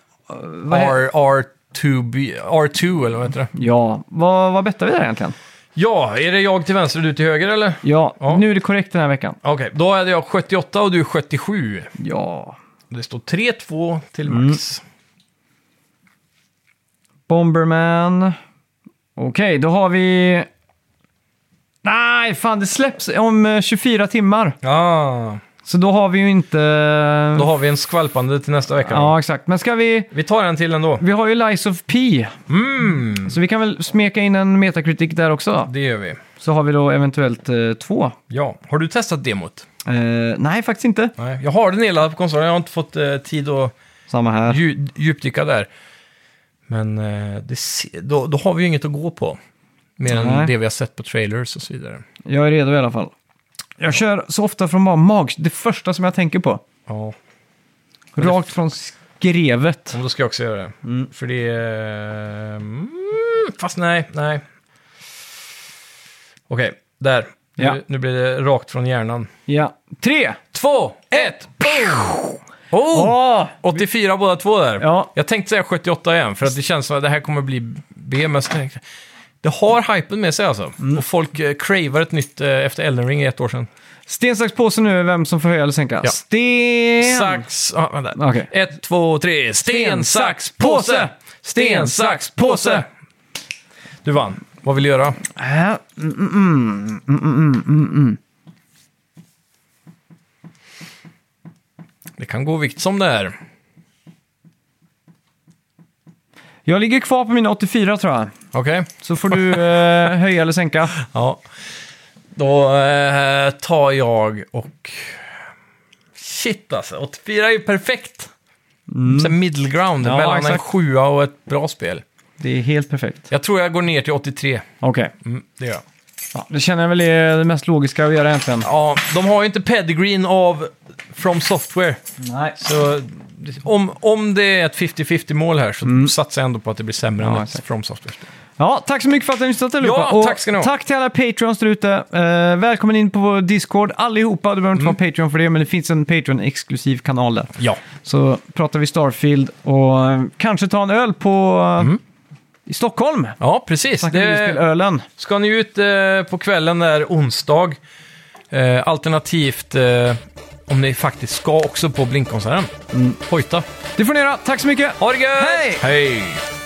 vad he- R, R2B, R2 eller vad heter det? Ja, vad, vad bettar vi där egentligen? Ja, är det jag till vänster och du till höger eller? Ja, Ja. nu är det korrekt den här veckan. Okej, då hade jag 78 och du 77. Ja. Det står 3-2 till Max. Bomberman. Okej, då har vi... Nej, fan det släpps om eh, 24 timmar. Ah, Så då har vi ju inte... då har vi en skvalpande till nästa vecka. Ja, exakt. Men ska vi... Vi tar en till ändå. Vi har ju Lies of P. Mm, Så vi kan väl smeka in en Metacritic där också. då. det gör vi. Så har vi då eventuellt eh, två. Ja, har du testat demot? Eh, nej, faktiskt inte. Nej, jag har den nedladdad på konsolen. Jag har inte fått eh, tid att Samma här. dju- djupdyka där. Men eh, det, då, då har vi ju inget att gå på. Mer än Nej. det vi har sett på trailers och så vidare. Jag är redo i alla fall. Jag kör så ofta från bara mag... Det första som jag tänker på. Ja, Rakt från skrevet. då ska jag också göra det. För det är... Mm, fast nej, nej. Okej, där. Ja. Nu, nu blir det rakt från hjärnan. Ja. Tre! Två, ett, boom! Oh! Åh! 84 båda två där. Ja. Jag tänkte säga 78 igen, för att det känns som att det här kommer bli B, men så tänkte jag- det har hypen med sig alltså. Mm. Och folk eh, cravar ett nytt eh, efter Elden Ring i ett år sedan. Sten, sax, påse nu, vem som får höja eller sänka. Ja. Sten! Sax... Ah, vänta. Okej. Ett, två, tre. Sten, sax, påse! Sten, sax, påse! Du vann. Vad vill du göra? Äh, mm, mm, mm, mm, mm, mm, mm. Det kan gå vikt som det är. Jag ligger kvar på mina 84 tror jag. Okej? Så får du eh, höja eller sänka. Ja. Då eh, tar jag och... Shit alltså, 84 är ju perfekt. Så här middle ground Ja, mellan en exakt. sjua och ett bra spel. Det är helt perfekt. Jag tror jag går ner till 83. Okej. Mm, det gör jag. Ja, det känner jag väl är det mest logiska att göra egentligen. Ja, de har ju inte pedigreen av From Software. Nej. Så om, om det är ett 50-50 mål här så satsar jag ändå på att det blir sämre Ja, än ett. From Software. Ja, tack så mycket för att ni har lyssnat allihopa. Ja, tack ska ni ha. Tack till alla Patreons där ute. Eh, välkommen in på Discord allihopa. Du behöver inte Mm. vara Patreon för det, men det finns en Patreon-exklusiv kanal där. Ja. Så pratar vi Starfield och eh, kanske ta en öl på... Mm. I Stockholm. Ja, precis. Det, ska ni ut eh, på kvällen där onsdag, eh, alternativt eh, om ni faktiskt ska också på Blinkkonserten. Hojta. Det får ni göra. Tack så mycket. Ha det gött! Hej! Hej!